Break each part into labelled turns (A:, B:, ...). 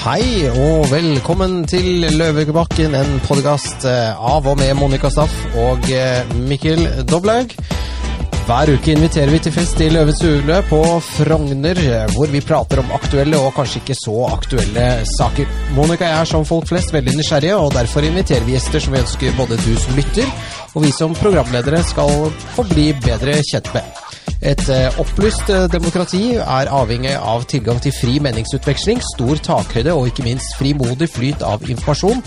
A: Hei og velkommen til Løvebakken, en podkast av og med Monica Staff og eh, Mikkel Doblaug. Hver uke inviterer vi til fest i Løvens hule på Frogner, hvor vi prater om aktuelle og kanskje ikke så aktuelle saker. Monica og jeg er som folk flest veldig nysgjerrige, og derfor inviterer vi gjester som vi ønsker både du som lytter, og vi som programledere skal få bli bedre kjent med. Et eh, opplyst eh, demokrati er avhengig av tilgang til fri meningsutveksling, stor takhøyde og ikke minst frimodig flyt av informasjon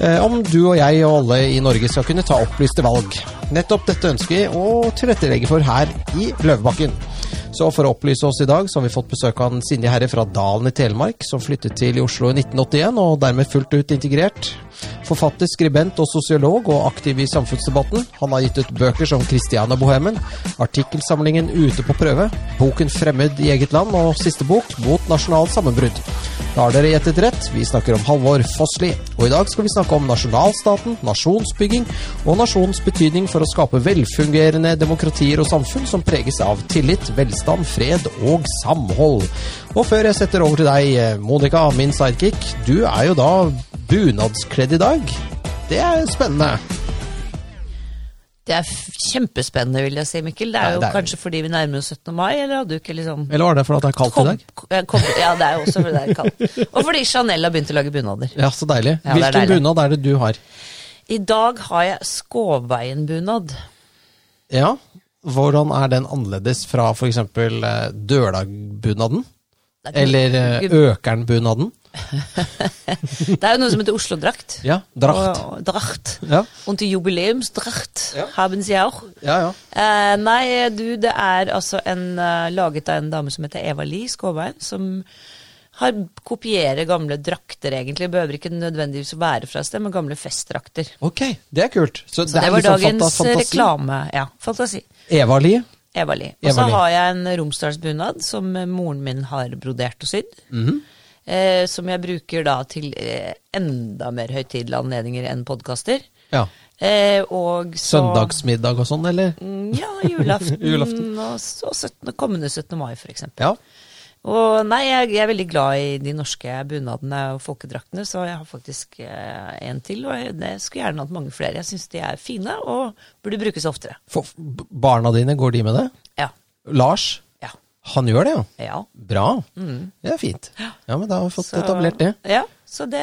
A: eh, om du og jeg og alle i Norge skal kunne ta opplyste valg. Nettopp dette ønsker vi å tilrettelegge for her i Løvebakken. Så for å opplyse oss i dag, så har vi fått besøk av en sindig herre fra Dalen i Telemark, som flyttet til Oslo i 1981 og dermed fullt ut integrert. Forfatter, skribent og sosiolog, og aktiv i samfunnsdebatten. Han har gitt ut bøker som Christiana Bohemen, artikkelsamlingen Ute på prøve, boken Fremmed i eget land og siste bok Mot nasjonalt sammenbrudd. Da har dere gjettet rett, vi snakker om Halvor Fossli. Og i dag skal vi snakke om nasjonalstaten, nasjonsbygging og nasjonens betydning for å skape velfungerende demokratier og samfunn som preges av tillit, velstand, fred og samhold. Og før jeg setter over til deg, Monica, min sidekick, du er jo da bunadskledd i dag. Det er spennende.
B: Det er kjempespennende, vil jeg si, Mikkel. Det er jo det er... kanskje fordi vi nærmer oss 17. mai, eller hadde du ikke liksom
A: Eller var det fordi det er kaldt
B: kom,
A: i dag?
B: Kom, ja, det er jo også fordi det er kaldt. Og fordi Chanel har begynt å lage bunader.
A: Ja, så deilig. Ja, Hvilken deilig. bunad er det du har?
B: I dag har jeg Skåveien-bunad.
A: Ja. Hvordan er den annerledes fra f.eks. Eh, Dørdagbunaden? Eller eh, Økernbunaden?
B: det er jo noe som heter Oslo-drakt.
A: Ja, Dracht.
B: Og, dracht.
A: Ja.
B: Und die ja. haben sie auch.
A: Ja, ja.
B: Eh, nei, du, det er altså en uh, laget av en dame som heter Eva Li Skåbein, som har kopierer gamle drakter, egentlig. Behøver ikke nødvendigvis være fra et sted, men gamle festdrakter.
A: Ok, det er kult. Så,
B: Så det, det var liksom dagens reklame. Ja, fantasi.
A: Eva Lie?
B: Eva Lie. Og så har jeg en romsdalsbunad som moren min har brodert og sydd.
A: Mm -hmm.
B: Eh, som jeg bruker da til eh, enda mer høytidelige anledninger enn podkaster.
A: Ja.
B: Eh, og så
A: Søndagsmiddag og sånn, eller?
B: Mm, ja, julaften,
A: julaften.
B: og, og 17, kommende 17. mai, f.eks.
A: Ja.
B: Og nei, jeg, er veldig glad i de norske bunadene og folkedraktene, så jeg har faktisk eh, en til. Og jeg skulle gjerne hatt mange flere. Jeg syns de er fine og burde brukes oftere.
A: For, barna dine, går de med det?
B: Ja.
A: Lars?
B: Ja.
A: Han gjør det, ja?
B: Ja.
A: Bra.
B: Mm.
A: Det er fint.
B: Ja,
A: men da har vi fått
B: Så-
A: etablert det.
B: Ja, så det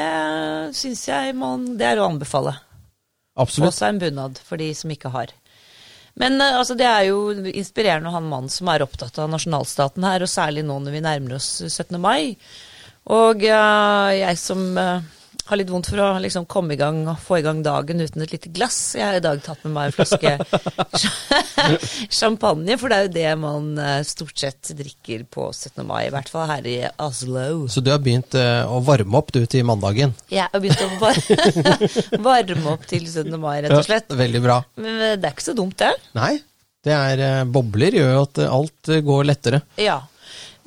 B: syns jeg man Det er å anbefale. Få
A: Absolutt.
B: seg en bunad for de som ikke har. Men eh, altså, det er jo inspirerende å ha en mann som er opptatt av nasjonalstaten her, og særlig nå når vi nærmer oss 17. mai. Og uh, jeg som eh, har litt vondt for å liksom komme i gang og få i gang dagen uten et lite glass. Jeg har i dag tatt med meg en flaske champagne, for det er jo det man eh, stort sett drikker på 17. mai, i hvert fall her i Oslo.
A: Så du har begynt eh, å varme opp du til mandagen?
B: Jeg har begynt å var varme opp til 17. mai, rett og slett.
A: Ja, veldig bra.
B: Men eh, det er ikke så dumt, det.
A: Nei, det er bobler gjør jo at alt går lettere.
B: Ja.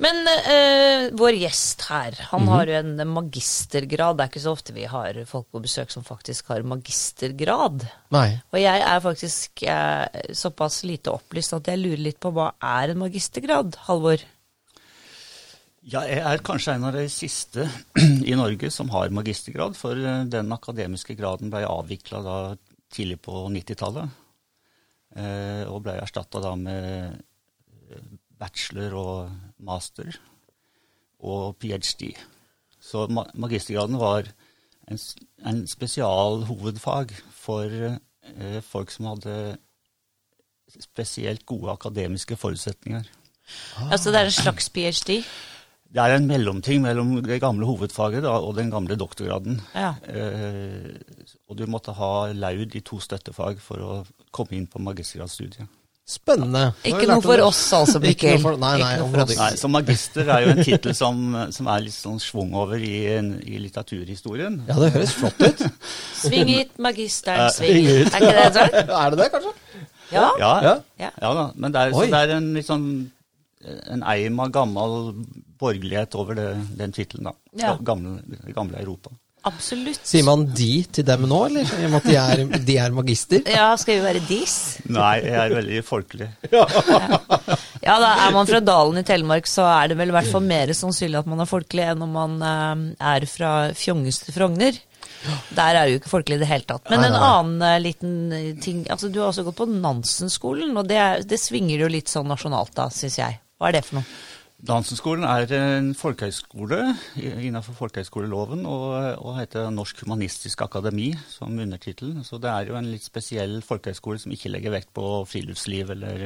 B: Men uh, vår gjest her, han
A: Mhm.
B: har jo en magistergrad. Det er ikke så ofte vi har folk på besøk som faktisk har magistergrad.
A: Nei.
B: Og jeg er faktisk uh, såpass lite opplyst at jeg lurer litt på hva er en magistergrad, Halvor?
C: Ja, jeg er kanskje en av de siste i Norge som har magistergrad, for eh, den akademiske graden ble avvikla tidlig på 90-tallet. Eh, og ble erstatta med bachelor og master og ph.d. Så ma magistergraden var en, en spesial hovedfag for eh, folk som hadde spesielt gode akademiske forutsetninger.
B: Altså det er en slags ph.d.?
C: Det er en mellomting mellom det gamle hovedfaget da, og den gamle doktorgraden.
B: Ja.
C: Eh, og du måtte ha laud i to støttefag for å komme inn på magistergradsstudiet.
A: Spennende. Vi
B: Ikke noe for
A: det.
B: oss altså, Mikkel.
A: for- Nei, nei,
B: for oss.
C: Nei, Så magister er jo en tittel som, som er litt sånn schwung over i, i litteraturhistorien.
A: Ja, det høres flott ut.
B: Sving ut, magisteren, sving ut. Er ikke det sånn?
A: er det det, kanskje?
B: Ja.
C: Ja,
A: Ja.
B: Ja.
C: ja da. Men det er, så det er en litt sånn en eim av gammel borgerlighet over det, den tittelen, da.
B: Ja.
C: Gamle, gamle Europa.
B: Absolutt.
A: Sier man de til dem nå, eller? I og med at de er, de er magister?
B: Ja, skal vi være dis?
C: Nei, jeg er veldig folkelig.
B: Ja, da er man fra Dalen i Telemark, så er det vel i hvert fall mer sannsynlig at man er folkelig enn om man eh, er fra fjongeste Frogner. Der er jo ikke folkelig i det hele tatt. Men
A: Nei,
B: en annen eh, liten ting altså Du har også gått på Nansen-skolen, og det, er- det svinger jo litt sånn nasjonalt da, syns jeg. Hva er det for noe?
C: Dansenskolen er en folkehøyskole innenfor folkehøyskoleloven og, og heter Norsk humanistisk akademi som undertittel. Så det er jo en litt spesiell folkehøyskole som ikke legger vekt på friluftsliv eller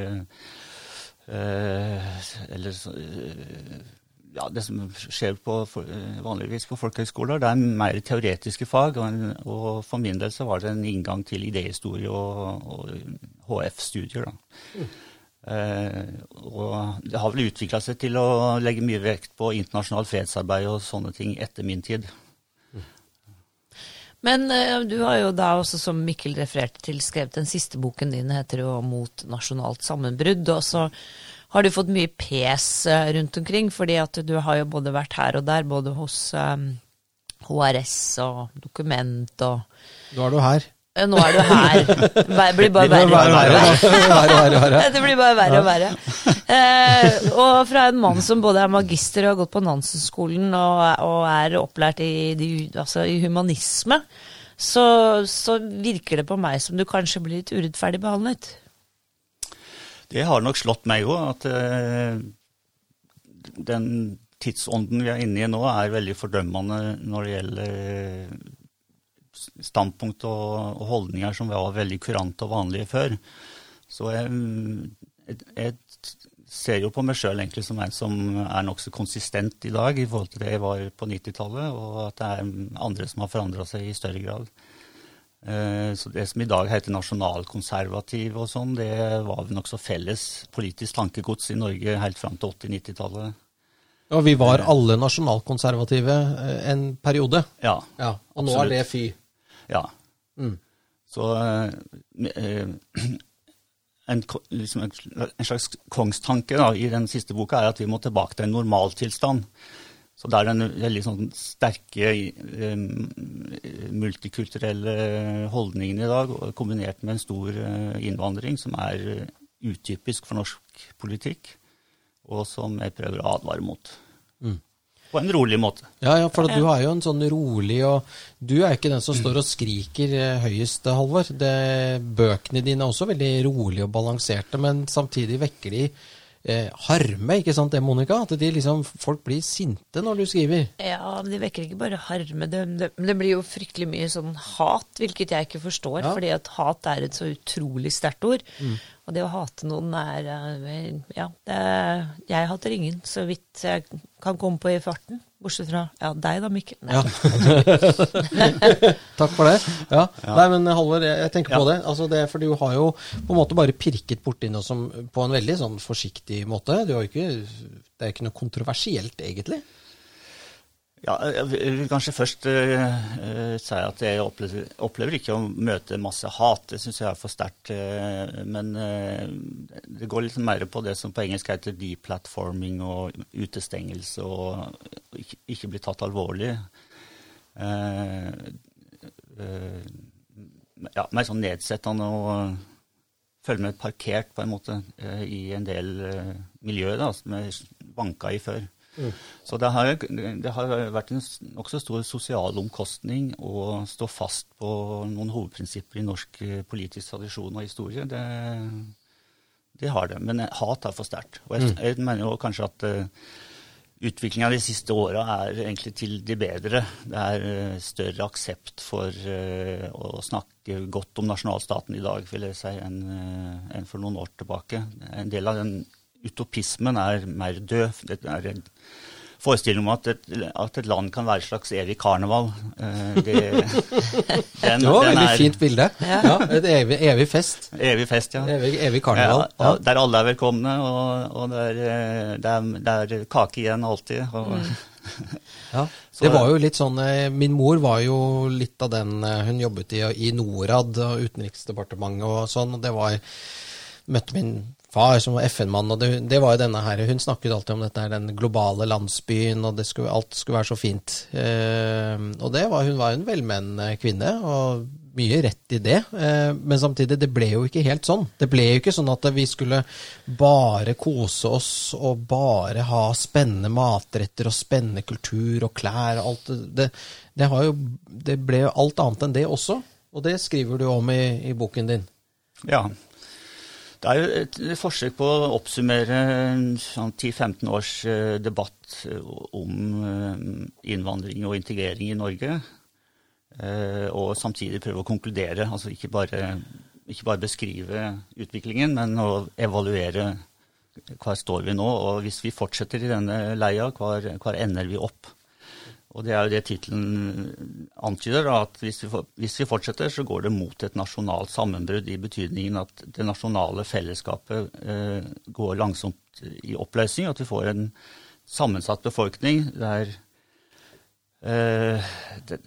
C: øh, eller eh, ja, det som skjer på, eh, vanligvis på folkehøyskoler. Det er mer teoretiske fag, og, en, og for min del så var det en inngang til idéhistorie og, og HF-studier. da. Eh, og det har vel utvikla seg til å legge mye vekt på internasjonalt fredsarbeid og sånne ting etter min tid.
B: Men eh, du har jo da også, som Mikkel refererte til, skrevet den siste boken din, heter jo 'Mot nasjonalt sammenbrudd'. Og så har du fått mye pes eh, rundt omkring, fordi at du har jo både vært her og der, både hos eh, HRS og Dokument og
A: Nå er du her.
B: Eh, Nå er du her. Det blir bare
A: Det og
B: verre.
A: verre, verre, verre, verre.
B: Det blir bare verre og verre. Eh, og fra en mann som både er magister og har gått på Nansen-skolen og, og er opplært i, de, altså i humanisme, så, så virker det på meg som du kanskje blir litt urettferdig behandlet.
C: Det har nok slått meg òg, at eh, den tidsånden vi er inne i nå, er veldig fordømmende når det gjelder eh, standpunkt og, og holdninger som var veldig kurante og vanlige før. Så jeg, jeg, jeg ser jo på meg sjøl egentlig som en som er nokså konsistent i dag i forhold til det jeg var på 90-tallet, og at det er andre som har forandra seg i større grad. Eh, Så det som i dag heter nasjonalkonservativ og sånn, det var nokså felles politisk tankegods i Norge helt fram til 80-90-tallet.
A: Ja, vi var alle nasjonalkonservative eh, en periode.
C: Ja.
A: Ja, og nå
C: Absolutt.
A: er det fy.
C: Ja.
A: Mm.
C: Så eh, en, liksom en, slags kongstanke da, i den siste boka er at vi må tilbake til en normaltilstand. Så det er den veldig sånn sterke eh, multikulturelle holdningen i dag, kombinert med en stor eh, innvandring, som er utypisk for norsk politikk, og som jeg prøver å advare mot.
A: Mm.
C: På en rolig måte.
A: Ja, ja, for at du er jo en sånn rolig og Du er ikke den som står og skriker eh, høyest, Halvor. Det- Bøkene dine er også veldig rolige og balanserte, men samtidig vekker de eh, harme, ikke sant det, Monica? At de liksom, folk blir sinte når du skriver.
B: Ja, men det vekker ikke bare harme. Det, det, det blir jo fryktelig mye sånn hat, hvilket jeg ikke forstår.
A: Ja.
B: Fordi at hat er et så utrolig sterkt ord. Og det å hate noen er eh, Ja, det, jeg hater ingen, så vidt jeg kan komme på i farten. Bortsett fra ja, deg da, Mikkel. Nei.
A: Ja. Takk for det. Ja. Nei, men Halvor, jeg, jeg tenker
C: Ja.
A: på det. Altså det. For du har jo på en måte bare pirket borti noe som på en veldig sånn forsiktig måte. Du har ikke, det er ikke noe kontroversielt, egentlig.
C: Ja, jeg vil kanskje først eh, eh, si at jeg opplever, opplever ikke å møte masse hat. Det syns jeg er for sterkt. Uh, men uh, det går litt mer på det som på engelsk heter deplatforming og utestengelse og ikke, ikke bli tatt alvorlig. Eh, eh, ja, mer sånn nedsettende og føle meg parkert på en måte eh, i en del eh, miljøer da, som jeg vanka i før. Så det har, det har vært en nokså stor sosial omkostning å stå fast på noen hovedprinsipper i norsk eh, politisk tradisjon og historie. Det, det har det. Men hat er for sterkt. Og jeg, jeg mener jo kanskje at uh, utviklinga de siste åra er egentlig til det bedre. Det er eh, større aksept for eh, å snakke godt om nasjonalstaten i dag, vil jeg si, eh, enn for noen år tilbake. En del av den utopismen er mer død. Det er en forestilling om at et, at et land kan være et slags evig karneval. Eh, det, den,
A: Det var et veldig
C: er
A: fint bilde. Ja. et evig, evig fest.
C: Evig fest, ja.
A: Evig, evig karneval.
C: Ja, ja, der alle er velkomne, og, og det, er, eh, det, er, det er kake igjen alltid. Og,
A: Ja, det var jo litt sånn eh, Min mor var jo litt av den eh, Hun jobbet i, i Norad og Utenriksdepartementet og sånn, og det var Møtte min far som var FN-mann, og det, det var jo denne her Hun snakket alltid om dette her, den globale landsbyen, og skulle, alt skulle være så fint. Eh, og det var, hun var en velmenende kvinne, og mye rett i det, eh, men samtidig, det ble jo ikke helt sånn. Det ble jo ikke sånn at vi skulle bare kose oss og bare ha spennende matretter og spennende kultur og klær og alt det. Det, jo, det ble jo alt annet enn det også, og det skriver du om i, i boken din.
C: Ja. Det er jo et forsøk på å oppsummere sånn 10-15 års eh, debatt om innvandring og integrering i Norge. Eh, og samtidig prøve å konkludere. Altså ikke bare, ikke bare beskrive utviklingen, men å evaluere hvor står vi nå. Og hvis vi fortsetter i denne leia, hvor ender vi opp? Og det er jo det tittelen antyder, at hvis vi, hvis vi, fortsetter, så går det mot et nasjonalt sammenbrudd, i betydningen at det nasjonale fellesskapet eh, går langsomt i oppløsning, at vi får en sammensatt befolkning der Eh,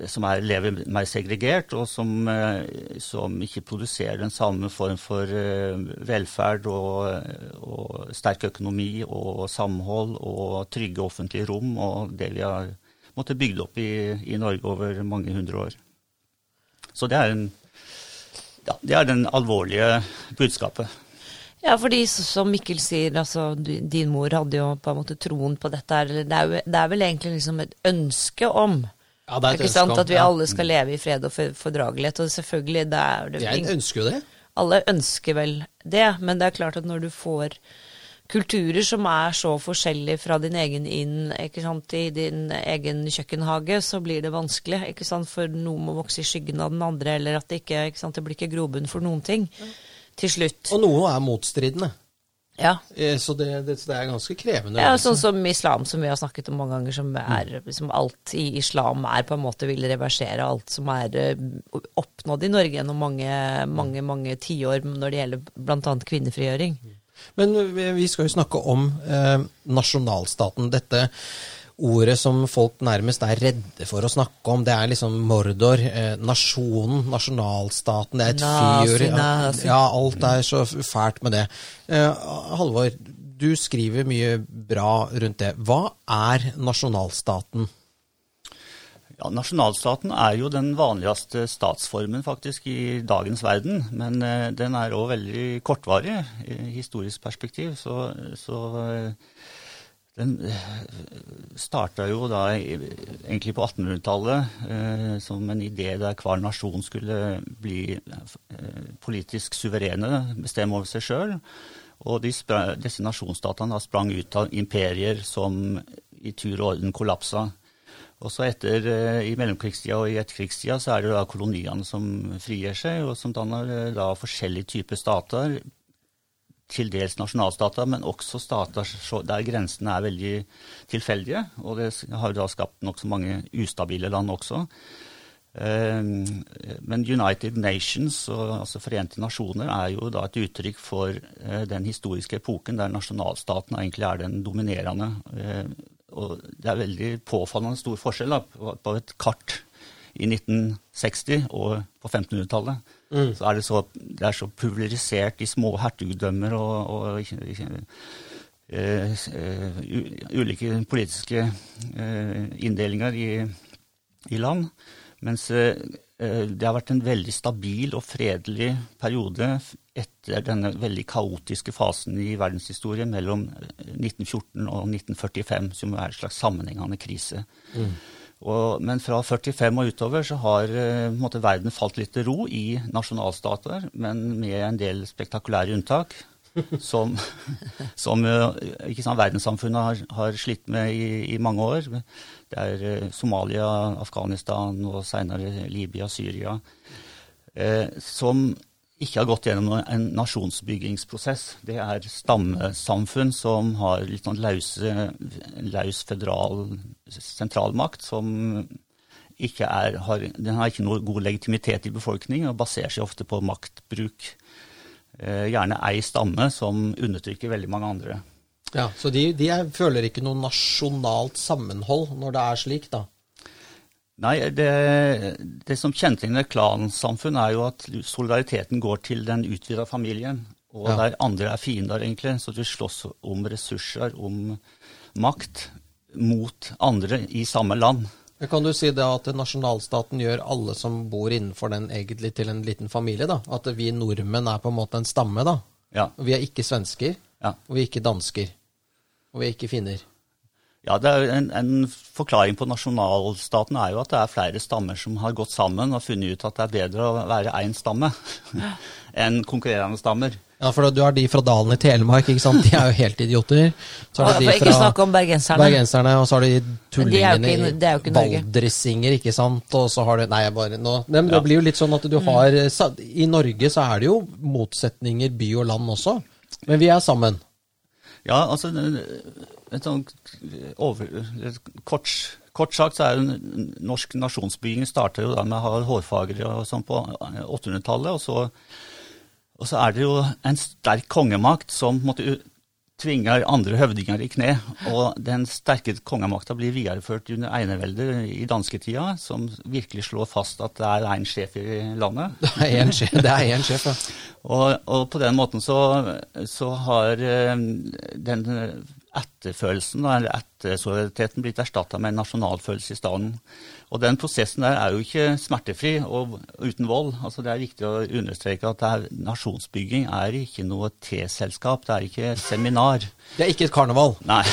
C: som er, lever mer segregert, og som, eh, som, ikke produserer den samme form for eh, velferd og, og, sterk økonomi og samhold og trygge offentlige rom, og det vi har måttet bygge opp i, i Norge over mange hundre år. Så det er, en, ja, det er den alvorlige budskapet.
B: Ja, fordi som Mikkel sier, altså din mor hadde jo på en måte troen på dette her. Det er, jo, det er vel egentlig liksom et ønske om ja, det er et ikke sant, om, at vi ja. alle skal leve i fred og fordragelighet. Og selvfølgelig, det er det
A: Jeg ønsker jo det.
B: Alle ønsker vel det, men det er klart at når du får kulturer som er så forskjellige fra din egen inn ikke sant, i din egen kjøkkenhage, så blir det vanskelig. ikke sant, For noe må vokse i skyggen av den andre, eller at det ikke, ikke sant, det blir ikke grobunn for noen ting. Mm til slutt.
A: Og noe er motstridende.
B: Ja.
A: Eh, så det, det, det, er ganske krevende.
B: Ja, Sånn som islam, som vi har snakket om mange ganger, som er som alt i islam er på en måte vil reversere alt som er eh, oppnådd i Norge gjennom mange, mange, mange tiår når det gjelder bl.a. kvinnefrigjøring.
A: Men vi skal jo snakke om eh, nasjonalstaten. Dette ordet som folk nærmest er redde for å snakke om. Det er liksom Mordor, eh, nasjonen, nasjonalstaten. Det er et fyr. Ja, alt er så fælt med det. Eh, Halvor, du skriver mye bra rundt det. Hva er nasjonalstaten?
C: Ja, Nasjonalstaten er jo den vanligste statsformen faktisk i dagens verden. Men eh, den er òg veldig kortvarig i historisk perspektiv. Så, så eh, den eh, starta jo da egentlig på 1800-tallet eh, som en idé der hver nasjon skulle bli politisk suverene, bestemme over seg sjøl. Og disse nasjonsstatene sprang ut av imperier som i tur og orden kollapsa. Og så etter, eh, I mellomkrigstida og i etterkrigstida så er det da koloniene som frigjør seg, og som danner eh, da forskjellige typer stater til dels nasjonalstater, men også stater der grensene er veldig tilfeldige. Og det har da skapt nokså mange ustabile land også. Eh, men United Nations, altså Forente nasjoner, er jo da et uttrykk for den historiske epoken der nasjonalstaten egentlig er den dominerende. Og det er veldig påfallende stor forskjell da, på et kart i 1960 og på 1500-tallet. Mm. Så er det, så, det er så pulverisert i små hertugdømmer og, og ikke, uh, ulike politiske uh, inndelinger i, i, land. Mens uh, det har vært en veldig stabil og fredelig periode etter denne veldig kaotiske fasen i verdenshistorien mellom 1914 og 1945, som er en slags sammenhengende krise. Mm. Og, men fra 45 og utover så har uh, måte, verden falt litt til ro i nasjonalstater, men med en del spektakulære unntak. som, som uh, sant, verdenssamfunnet har, har, slitt med i, i, mange år. Det er Somalia, Afghanistan og seinere Libya, Syria. som ikke har gått gjennom en nasjonsbyggingsprosess. Det er stammesamfunn som har litt sånn lause, laus føderal sentralmakt som ikke er, har, den har ikke noe god legitimitet i befolkningen og baserer seg ofte på maktbruk. Eh, gjerne ei stamme som undertrykker veldig mange andre.
A: Ja, Så de, de er, føler ikke noe nasjonalt sammenhold når det er slik, da?
C: Nei, det, det som kjennetegner klansamfunn, er jo at solidariteten går til den utvida familien. Og ja. der andre er fiender, egentlig. Så du slåss om ressurser, om makt, mot andre i samme land.
A: Kan du si det at nasjonalstaten gjør alle som bor innenfor den egentlig til en liten familie? da? At vi nordmenn er på en måte en stamme, da?
C: Ja.
A: Og vi er ikke svensker,
C: Ja.
A: og vi er ikke dansker. Og vi er ikke finner.
C: Ja, det er en, en forklaring på nasjonalstaten er jo at det er flere stammer som har gått sammen og funnet ut at det er bedre å være én stamme enn konkurrerende stammer.
A: Ja, for du har de fra Dalen i Telemark, ikke sant? De er jo helt idioter. Så har du de
B: ikke
A: fra
B: snakke om bergenserne.
A: bergenserne, og så har du de
B: tullingene de er ikke i- det er jo ikke
A: valdressinger, ikke sant? Og så har du Nei, jeg bare nå Nei, men
C: Ja.
A: Det blir jo litt sånn at
B: Mm.
A: du har sa- I Norge så er det jo motsetninger by og land også. Men vi er sammen.
C: Ja, altså et sånt over, et kort, kort sagt så er en, norsk nasjonsbygging starter jo da med Harald ha hårfagre og sånn på 800-tallet, og og så er det jo en sterk kongemakt som u- tvinger andre høvdinger i kne. Og den sterke kongemakta blir videreført under eineveldet i dansketida, som virkelig slår fast at det er én sjef i landet.
A: Det er én sjef, ja.
C: Og, og på den måten så, så har eh, den etterfølelsen, eller ettersolidariteten, blitt erstatta med en nasjonalfølelse i stedet. Og den prosessen der er jo ikke smertefri og uten vold. Altså Det er viktig å understreke at er, nasjonsbygging er ikke noe T-selskap, det er ikke seminar.
A: Det er ikke et karneval.
C: Nei.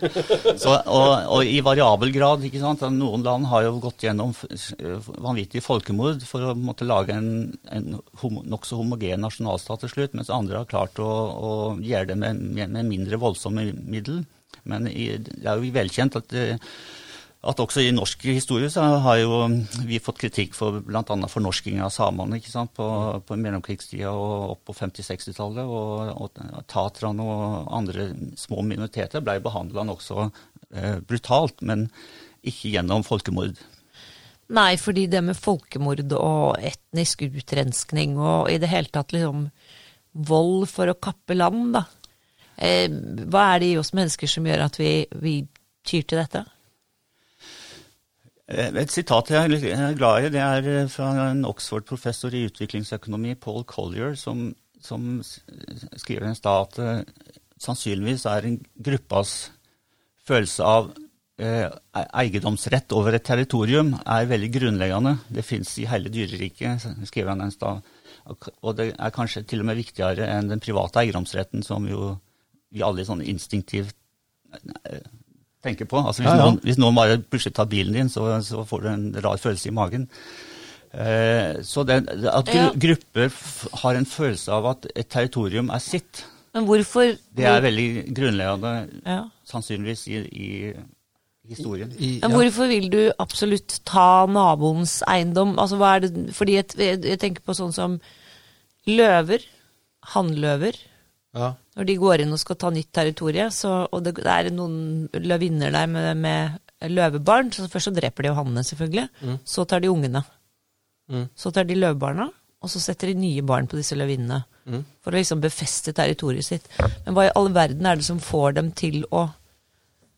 C: Så, og, og i variabel grad. ikke sant? Noen land har jo gått gjennom vanvittig folkemord for å måtte lage en, en homo, nokså homogen nasjonalstat til slutt, mens andre har klart å, å gjøre det med, med, med mindre voldsomme middel. Men i, det er jo velkjent at eh, at også i norsk historie så har jo vi fått kritikk for bl.a. fornorsking av samene ikke sant? på, på mellomkrigstida og opp på 50-60-tallet. Og, og taterne og andre små minoriteter ble behandla nokså eh, brutalt, men ikke gjennom folkemord.
B: Nei, fordi det med folkemord og etnisk utrenskning og i det hele tatt liksom vold for å kappe land, da. Eh, hva er det i oss mennesker som gjør at vi, vi tyr til dette?
C: Eh, Et sitat jeg er glad i, det er eh, fra en Oxford-professor i utviklingsøkonomi, Paul Collier, som, som skriver en sted at eh, sannsynligvis er en gruppas følelse av eh, e- eiendomsrett over et territorium er veldig grunnleggende. Det fins i hele dyreriket, skriver han en sted. Og og det er kanskje til og med viktigere enn den private eiendomsretten, som jo vi alle sånn instinktivt tenker på. Altså hvis,
A: Ja, ja.
C: Noen, hvis noen bare plutselig tar bilen din, så, så får du en rar følelse i magen. Eh, så det, at gru,
B: Ja.
C: grupper har en følelse av at et territorium er sitt,
B: Men hvorfor
C: det er veldig grunnleggende
B: ja.
C: sannsynligvis i, i historien.
A: I,
B: Men
A: ja.
B: hvorfor vil du absolutt ta naboens eiendom? Altså, hva er det Fordi jeg, jeg tenker på sånn som løver, hannløver.
A: Ja.
B: Når de går inn og skal ta nytt territorium, og det, det er noen løvinner der med, med løvebarn, så først så dreper de jo hannene, selvfølgelig. Så tar de ungene.
A: Mm.
B: Så tar de løvebarna, og så setter de nye barn på disse løvinnene.
A: Mm.
B: For å liksom befeste territoriet sitt. Men hva i all verden er det som får dem til å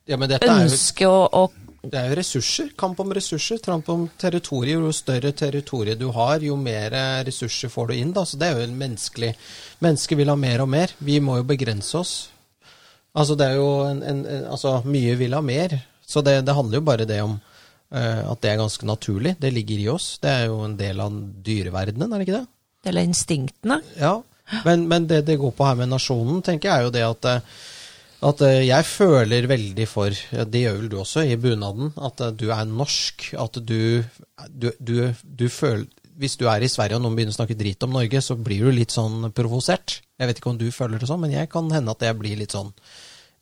A: ja, er jo
B: ønske å, å
A: Det er jo ressurser. Kamp om ressurser. Kamp om territorier. Jo større territorium du har, jo mer eh, ressurser får du inn. Da. Så det er jo en menneskelig Mennesker vil ha mer og mer. Vi må jo begrense oss. Altså, det er jo en, en, en Altså, mye vil ha mer. Så det, det handler jo bare det om uh, at det er ganske naturlig. Det ligger i oss. Det er jo en del av dyreverdenen, er det ikke det?
B: Eller instinktene.
A: Ja, men, men det det går på her med nasjonen, tenker jeg er jo det at, eh, at eh, jeg føler veldig for, det gjør vel du også, i bunaden, at eh, du er norsk. At du, du, du, du føler Hvis du er i Sverige og noen begynner å snakke drit om Norge, så blir du litt sånn provosert. Jeg vet ikke om du føler det sånn, men jeg kan hende at jeg blir litt sånn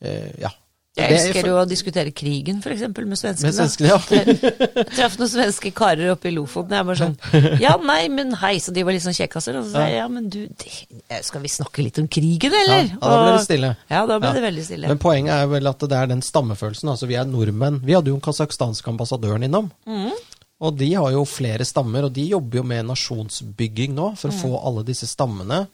A: eh, Ja.
B: Jeg elsker jo å diskutere krigen, f.eks., med svenskene.
A: Med svenskene, ja.
B: Jeg traff noen svenske karer oppe i Lofoten. Jeg var sånn Ja, nei, men hei. Så de var litt sånn kjekkaser. Og så sa jeg ja, men du, det, skal vi snakke litt om krigen, eller?
A: Ja, da ble det stille.
B: Ja, da ble
A: Ja.
B: det veldig stille.
A: Men poenget er vel at det er den stammefølelsen. Altså, vi er nordmenn. Vi hadde jo den kasakhstanske ambassadøren innom. Og de har jo flere stammer, og de jobber jo med nasjonsbygging nå, for å få alle disse stammene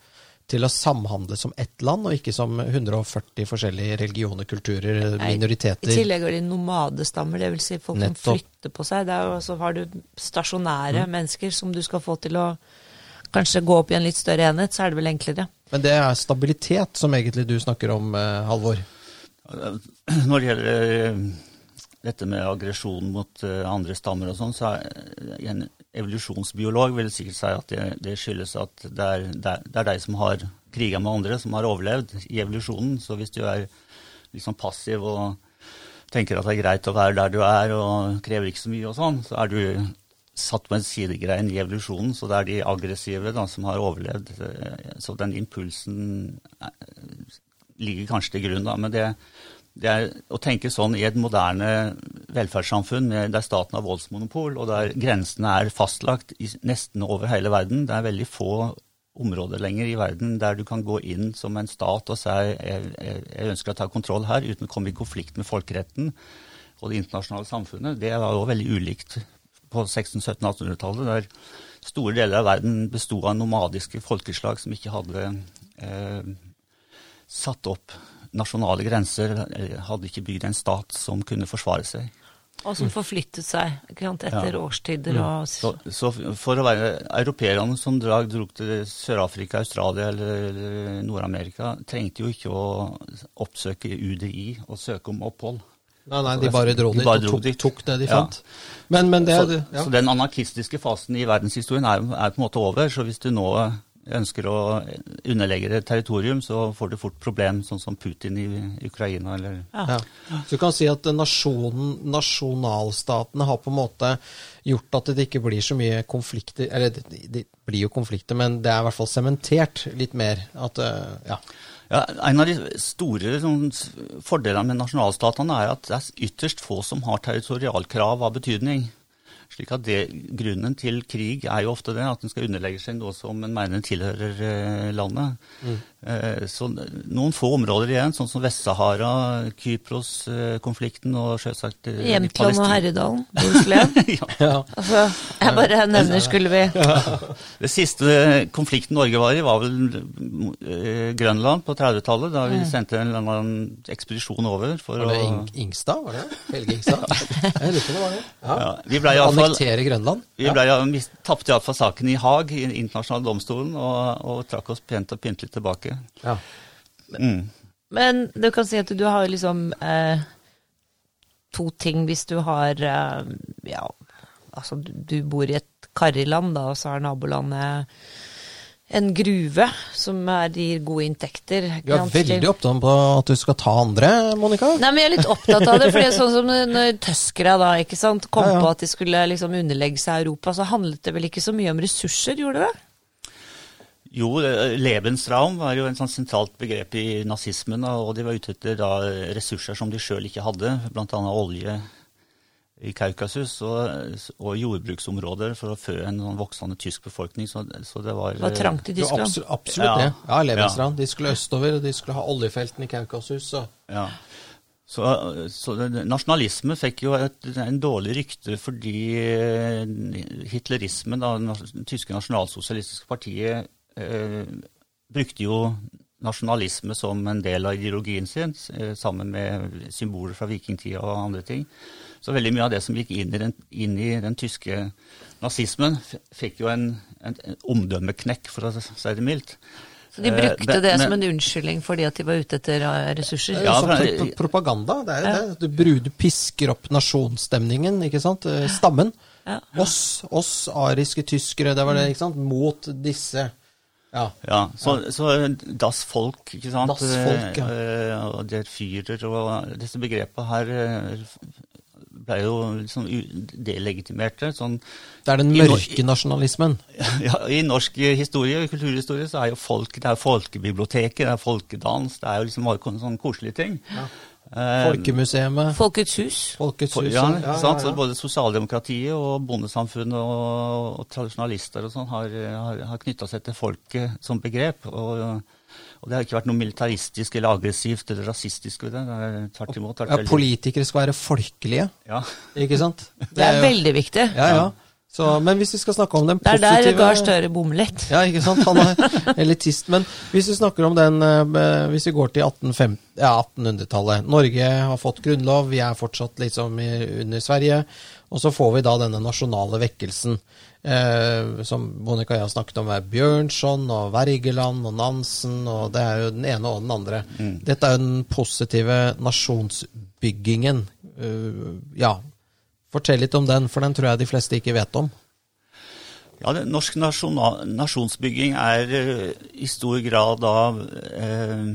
A: til å samhandle som ett land, og ikke som 140 forskjellige religioner, kulturer,
B: Nei,
A: minoriteter.
B: I tillegg er de nomadestammer, dvs. Si folk
A: Nettopp.
B: som flytter på seg. Det er jo, så har du stasjonære mennesker som du skal få til å kanskje gå opp i en litt større enhet, så er det vel enklere.
A: Men det er stabilitet som egentlig du snakker om, eh, Halvor.
C: Når det gjelder eh, dette med aggresjon mot uh, andre stammer og sånn, så er en evolusjonsbiolog vil sikkert si at det, det skyldes at det er, det, er, de som har kriga med andre, som har overlevd i evolusjonen. Så hvis du er liksom passiv og tenker at det er greit å være der du er og krever ikke så mye og sånn, så er du satt på en sidegrein i evolusjonen. Så det er de aggressive da, som har overlevd. Så den impulsen ligger kanskje til grunn, da. Men det, det er å tenke sånn i et moderne velferdssamfunn der staten har voldsmonopol, og der grensene er fastlagt nesten over hele verden. Det er veldig få områder lenger i verden der du kan gå inn som en stat og si jeg, jeg ønsker å ta kontroll her, uten å komme i konflikt med folkeretten og det internasjonale samfunnet. Det var jo veldig ulikt på 1600-1700-1800-tallet, der store deler av verden besto av nomadiske folkeslag som ikke hadde eh, satt opp nasjonale grenser, hadde ikke bygd en stat som kunne forsvare seg.
B: Og som forflyttet seg etter ja. årstider og mm.
C: så, så, for å være europeerne som drag, dro til Sør-Afrika, Australia eller, Nord-Amerika, trengte jo ikke å oppsøke UDI og søke om opphold.
A: Nei, nei, de bare dro dit og tok, tok, det de fant. Men, men det,
C: så, ja. så, den anarkistiske fasen i verdenshistorien er, er, på en måte over. Så hvis du nå ønsker å underlegge det territorium, så får du fort problem, sånn som Putin i Ukraina. Eller
A: ja. Ja. Så du kan si at nasjonen, nasjonalstatene har på en måte gjort at det ikke blir så mye konflikter Eller det, det blir jo konflikter, men det er i hvert fall sementert litt mer. At, eh, ja.
C: Ja, en av de store sånn, fordelene med nasjonalstatene er at det er ytterst få som har territorialkrav av betydning. Slik at det, Grunnen til krig er jo ofte det, at en skal underlegge seg noe som en mener tilhører eh, landet. Mm. Eh, så noen få områder igjen, sånn som Vest-Sahara, Kypros-konflikten og selvsagt
B: eh, Jämtland og Herredalen, Bohuslän. ja. ja. Altså, jeg bare nevner, skulle vi ja.
C: Det siste konflikten Norge var i, var vel Grønland på 30-tallet, da vi mm. sendte en eller annen ekspedisjon over for
A: var det å Ingstad, var det? Helge Ingstad? jeg lurer på det var det. Ja. Ja,
C: vi ble i
A: annektere Grønland.
C: Vi ble, ja. vi tapte iallfall saken i Haag, i internasjonale domstolen, og, og trakk oss pent og pyntelig tilbake. Ja.
B: Mm. Men du kan si at du har liksom eh, to ting hvis du har eh, Ja, altså du bor i et karrig land, da, og så har nabolandet en gruve som er, gir gode inntekter.
A: Du er veldig opptatt på at du skal ta andre, Monica.
B: Nei, men jeg er litt opptatt av det. for det er sånn som når tøskere da, ikke sant, kom ja, ja. på at de skulle liksom underlegge seg Europa, så handlet det vel ikke så mye om ressurser, gjorde det?
C: Jo, Lebensraum var jo en sånn sentralt begrep i nazismen, og de var ute etter da ressurser som de sjøl ikke hadde, bl.a. olje, i Kaukasus og, og, jordbruksområder for å fø en sånn voksende tysk befolkning. Så, så det var
B: Det var trangt i Tyskland?
A: Absolutt, absolutt ja. det. Ja, Lebensraum. Ja. De skulle østover, og de skulle ha oljefeltene i Kaukasus. Så.
C: Ja. Så, så nasjonalisme fikk jo et, en dårlig rykte fordi eh, hitlerismen, da, det tyske nasjonalsosialistiske partiet, eh, brukte jo nasjonalisme som en del av ideologien sin, eh, sammen med symboler fra vikingtida og andre ting. Så veldig mye av det som gikk inn i den, inn i den tyske nazismen, fikk jo en, en, en, omdømmeknekk, for å si det mildt.
B: Så de brukte eh, det men, som en unnskyldning fordi at de var ute etter eh, ressurser?
A: Ja, pro propaganda. Det er jo ja. det. Du, du, pisker opp nasjonsstemningen, ikke sant. Eh, stammen. Ja. Oss, oss ariske tyskere, det var det, ikke sant. Mot disse.
C: Ja. ja så, så Das Folk, ikke sant.
A: Das Folk, ja.
C: Og Der Führer og disse begrepene her ble jo liksom delegitimerte. Sånn,
A: det er den mørke nasjonalismen?
C: Ja, I norsk historie, kulturhistorie så er jo folk, det er folkebiblioteket, det er folkedans, det er jo liksom bare sånne koselige ting. Ja.
A: Eh, Folkemuseet.
B: Folkets hus.
A: Folkets hus.
C: Ja, ja, ja, ja, Både sosialdemokratiet og bondesamfunnet og, og tradisjonalister og sånn har, har, har knytta seg til folket som begrep. og og det har ikke vært noe militaristisk eller aggressivt eller rasistisk ved det. det er tvert imot.
A: Ja, politikere skal være folkelige,
C: ja.
A: ikke sant?
B: Det, det er, veldig viktig.
A: Ja, ja. Så, men hvis vi skal snakke om den positive
B: Det er der Gahr Støre bommer litt.
A: Ja, ikke sant. Han er elitist. Men hvis vi snakker om den eh, Hvis vi går til 1850, ja, 1800-tallet. Norge har fått grunnlov, vi er fortsatt liksom under Sverige. Og så får vi da denne nasjonale vekkelsen. Eh, som Monica og jeg har snakket om, er Bjørnson og Wergeland og Nansen. og Det er jo den ene og den andre. Mm. Dette er jo den positive nasjonsbyggingen, Uh, ja, fortell litt om den, for den tror jeg de fleste ikke vet om.
C: Ja, det, Norsk nasjonsbygging er uh, i stor grad da uh,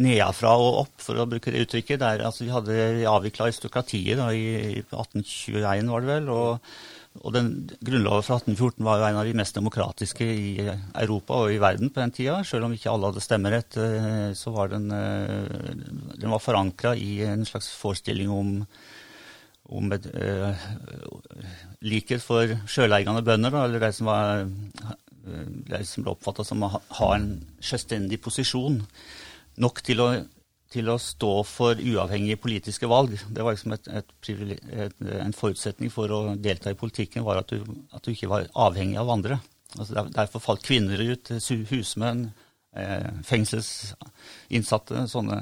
C: nedafra og opp, for å bruke det uttrykket. Der, altså, vi hadde avvikla aristokratiet i, i 1821, var det vel. og og den Grunnloven fra 1814 var jo en av de mest demokratiske i Europa og i verden på den tida. Selv om ikke alle hadde stemmerett, eh, så var den, eh, den forankra i en slags forestilling om, om et, uh, likhet for sjøleiende bønder, da, eller de som, var, de som ble oppfatta som å ha en selvstendig posisjon. Nok til å til å stå for uavhengige politiske valg. Det var liksom et, et, en forutsetning for å delta i politikken var at du, at du ikke var avhengig av andre. Altså der, derfor falt kvinner ut, husmenn, eh, fengselsinnsatte, sånne.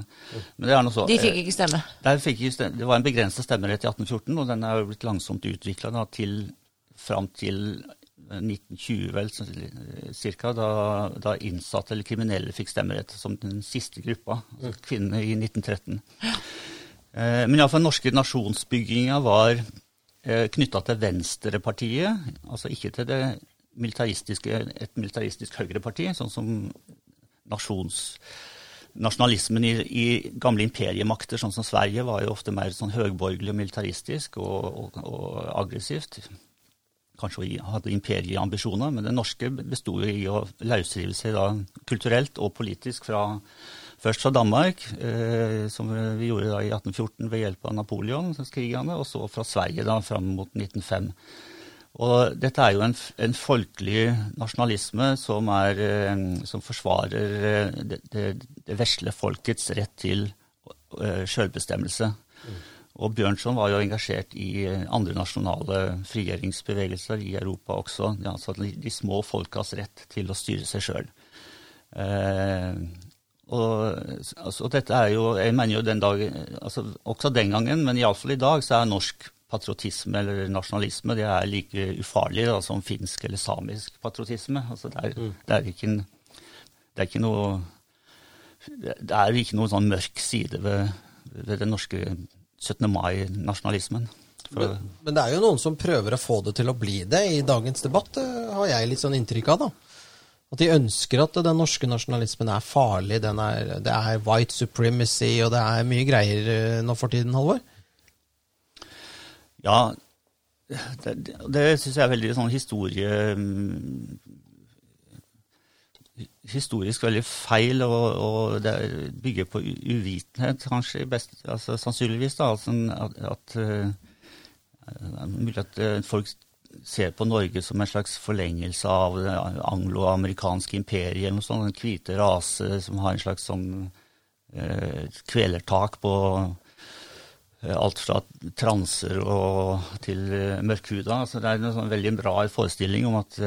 C: Men så.
B: De fikk ikke stemme?
C: Eh, fikk ikke stemme. Det var en begrensa stemmerett i 1814, og den er jo blitt langsomt utvikla til fram til 1920 vel, cirka, da, da, innsatte eller kriminelle fikk stemmerett som den siste gruppa. Altså kvinnene i 1913. Eh, men iallfall den norske nasjonsbygginga var eh, knytta til Venstrepartiet, altså ikke til det militaristiske, et militaristisk høyreparti, sånn som nasjons nasjonalismen i, i, gamle imperiemakter, sånn som Sverige, var jo ofte mer sånn høgborgerlig og militaristisk og, og, og aggressivt kanskje hadde imperieambisjoner, men det norske besto i å løsrive seg da, kulturelt og politisk fra Først fra Danmark, eh, som vi gjorde da i 1814 ved hjelp av Napoleonskrigene, og så fra Sverige da fram mot 1905. Og dette er jo en, en folkelig nasjonalisme som, er, eh, som forsvarer eh, det, det, det vesle folkets rett til sjølbestemmelse. selvbestemmelse. Mm. Og Bjørnson var jo engasjert i andre nasjonale frigjøringsbevegelser i Europa også. Altså de små folkas rett til å styre seg sjøl. Eh, og altså, dette er jo Jeg mener jo den dag, altså, Også den gangen, men iallfall i dag, så er norsk patriotisme eller nasjonalisme det er like ufarlig da, som finsk eller samisk patriotisme. Altså, det, er, mm. det, er ikke, det, er ikke, noe Det er ikke noen sånn mørk side ved, ved den norske 17. mai-nasjonalismen.
A: Men, men, det er jo noen som prøver å få det til å bli det i dagens debatt, har jeg litt sånn inntrykk av. da. At de ønsker at den norske nasjonalismen er farlig, er, det er white supremacy, og det er mye greier eh, nå for tiden, Halvor?
C: Ja, det, det syns jeg er veldig sånn historie mm, historisk veldig feil, og, og det bygger på uvitenhet, kanskje, best, altså, sannsynligvis. da, altså, At, at uh, mulig at uh, folk ser på Norge som en slags forlengelse av det anglo-amerikanske imperiet, eller noe sånt, den hvite rase som har en slags sånn uh, kvelertak på alt fra transer og til mørkhuda. Så det er en sånn veldig bra forestilling om at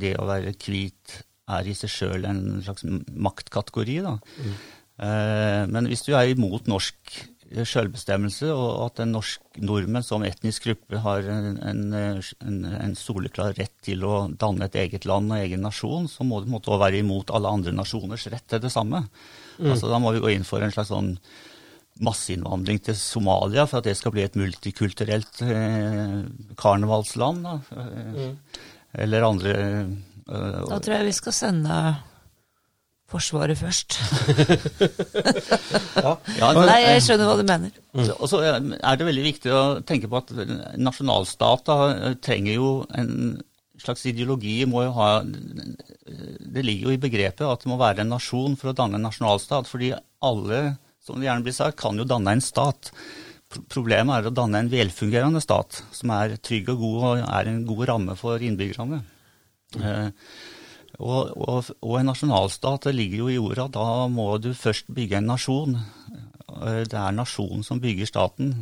C: det å være hvit er i seg sjøl en slags maktkategori. Da. Mm. Eh, men hvis du er imot norsk sjølbestemmelse, og at en norsk nordmenn som etnisk gruppe har en, en, en, en, soleklar rett til å danne et eget land og egen nasjon, så må du måtte også være imot alle andre nasjoners rett til det samme. Mm. Altså, da må vi gå inn for en slags sånn masseinnvandring til Somalia for at det skal bli et multikulturelt eh, karnevalsland. da. mm. Eller andre
B: da tror jeg vi skal sende Forsvaret først. ja. Ja, Nei, jeg skjønner hva du mener.
C: Mm. Og så er det veldig viktig å tenke på at nasjonalstater trenger jo en slags ideologi må jo ha Det ligger jo i begrepet at det må være en nasjon for å danne en nasjonalstat. Fordi alle, som det gjerne blir sagt, kan jo danne en stat. Problemet er å danne en velfungerende stat som er trygg og god og er en god ramme for innbyggerne. Eh, og, og, og, en nasjonalstat det ligger jo i jorda. Da må du først bygge en nasjon. Eh, det er nasjonen som bygger staten.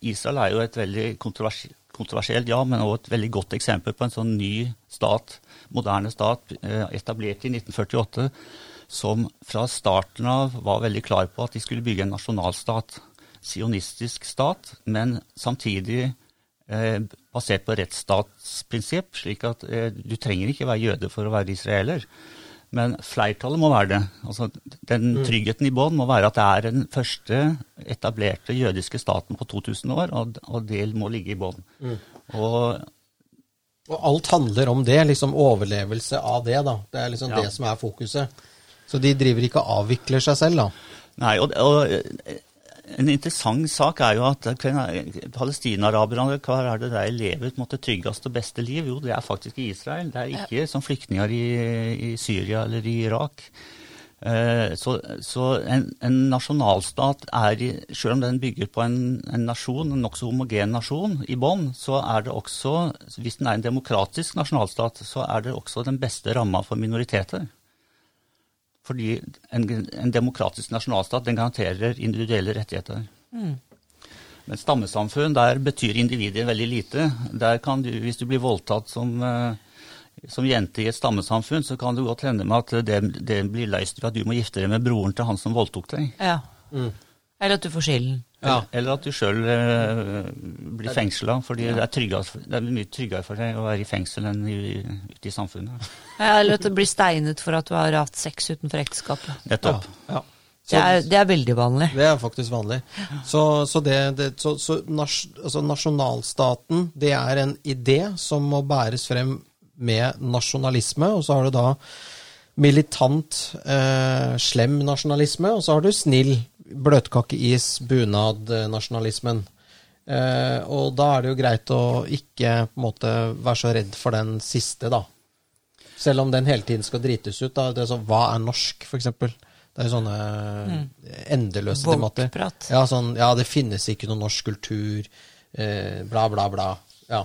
C: Israel er jo et veldig kontroversielt, ja, men også et veldig godt eksempel på en sånn ny stat, moderne stat, eh, etablert i 1948, som fra starten av var veldig klar på at de skulle bygge en nasjonalstat. Sionistisk stat, men samtidig Eh, basert på rettsstatsprinsipp, slik at eh, du trenger ikke være jøde for å være israeler. Men flertallet må være det. Altså, den tryggheten i bånn må være at det er den første etablerte jødiske staten på 2000 år, og, og det må ligge i bånn. Og
A: Og alt handler om det, liksom overlevelse av det, da. Det er liksom
C: Ja.
A: det som er fokuset. Så de driver ikke og avvikler seg selv, da.
C: Nei, og, og en interessant sak er jo at palestinaraberne, hva er det der lever på en måte tryggest og beste liv? Jo, det er faktisk i Israel. Det er ikke som flyktninger i, i Syria eller i Irak. Eh, Så, så en, en nasjonalstat er, selv om den bygger på en, en nasjon, en nokså homogen nasjon i bånn, så er det også, hvis den er en demokratisk nasjonalstat, så er det også den beste ramma for minoriteter. Fordi en, en demokratisk nasjonalstat den garanterer individuelle rettigheter. Men stammesamfunn, der betyr individet veldig lite. Der kan du, Hvis du blir voldtatt som, eh, som jente i et stammesamfunn, så kan det godt hende med at det, det blir løst ved at du må gifte deg med broren til han som voldtok deg.
B: Ja.
A: Mm.
B: Eller at du får skylden.
A: Ja.
C: Eller at du sjøl eh, blir fengsla. fordi det, er tryggere, det er mye tryggere for deg å være i fengsel enn i, ute i samfunnet.
B: Ja, eller at du blir steinet for at du har hatt sex utenfor ekteskapet.
C: Nettopp.
A: Ja.
B: Det er, det er veldig vanlig.
A: Det er faktisk vanlig. Så, så, det, det, så, så nas, altså nasjonalstaten, det er en idé som må bæres frem med nasjonalisme, og så har du da militant, eh, slem nasjonalisme, og så har du snill, bløtkakeis, bunad-nasjonalismen. Eh, og da er det jo greit å ikke på en måte være så redd for den siste, da. Selv om den hele tiden skal drites ut. Da. Det er sånn, hva er norsk, eksempel? Det er jo sånne endeløse temater.
B: Woke-prat.
A: Ja, sånn, ja, det finnes ikke noe norsk kultur, eh, bla, bla, bla. Ja.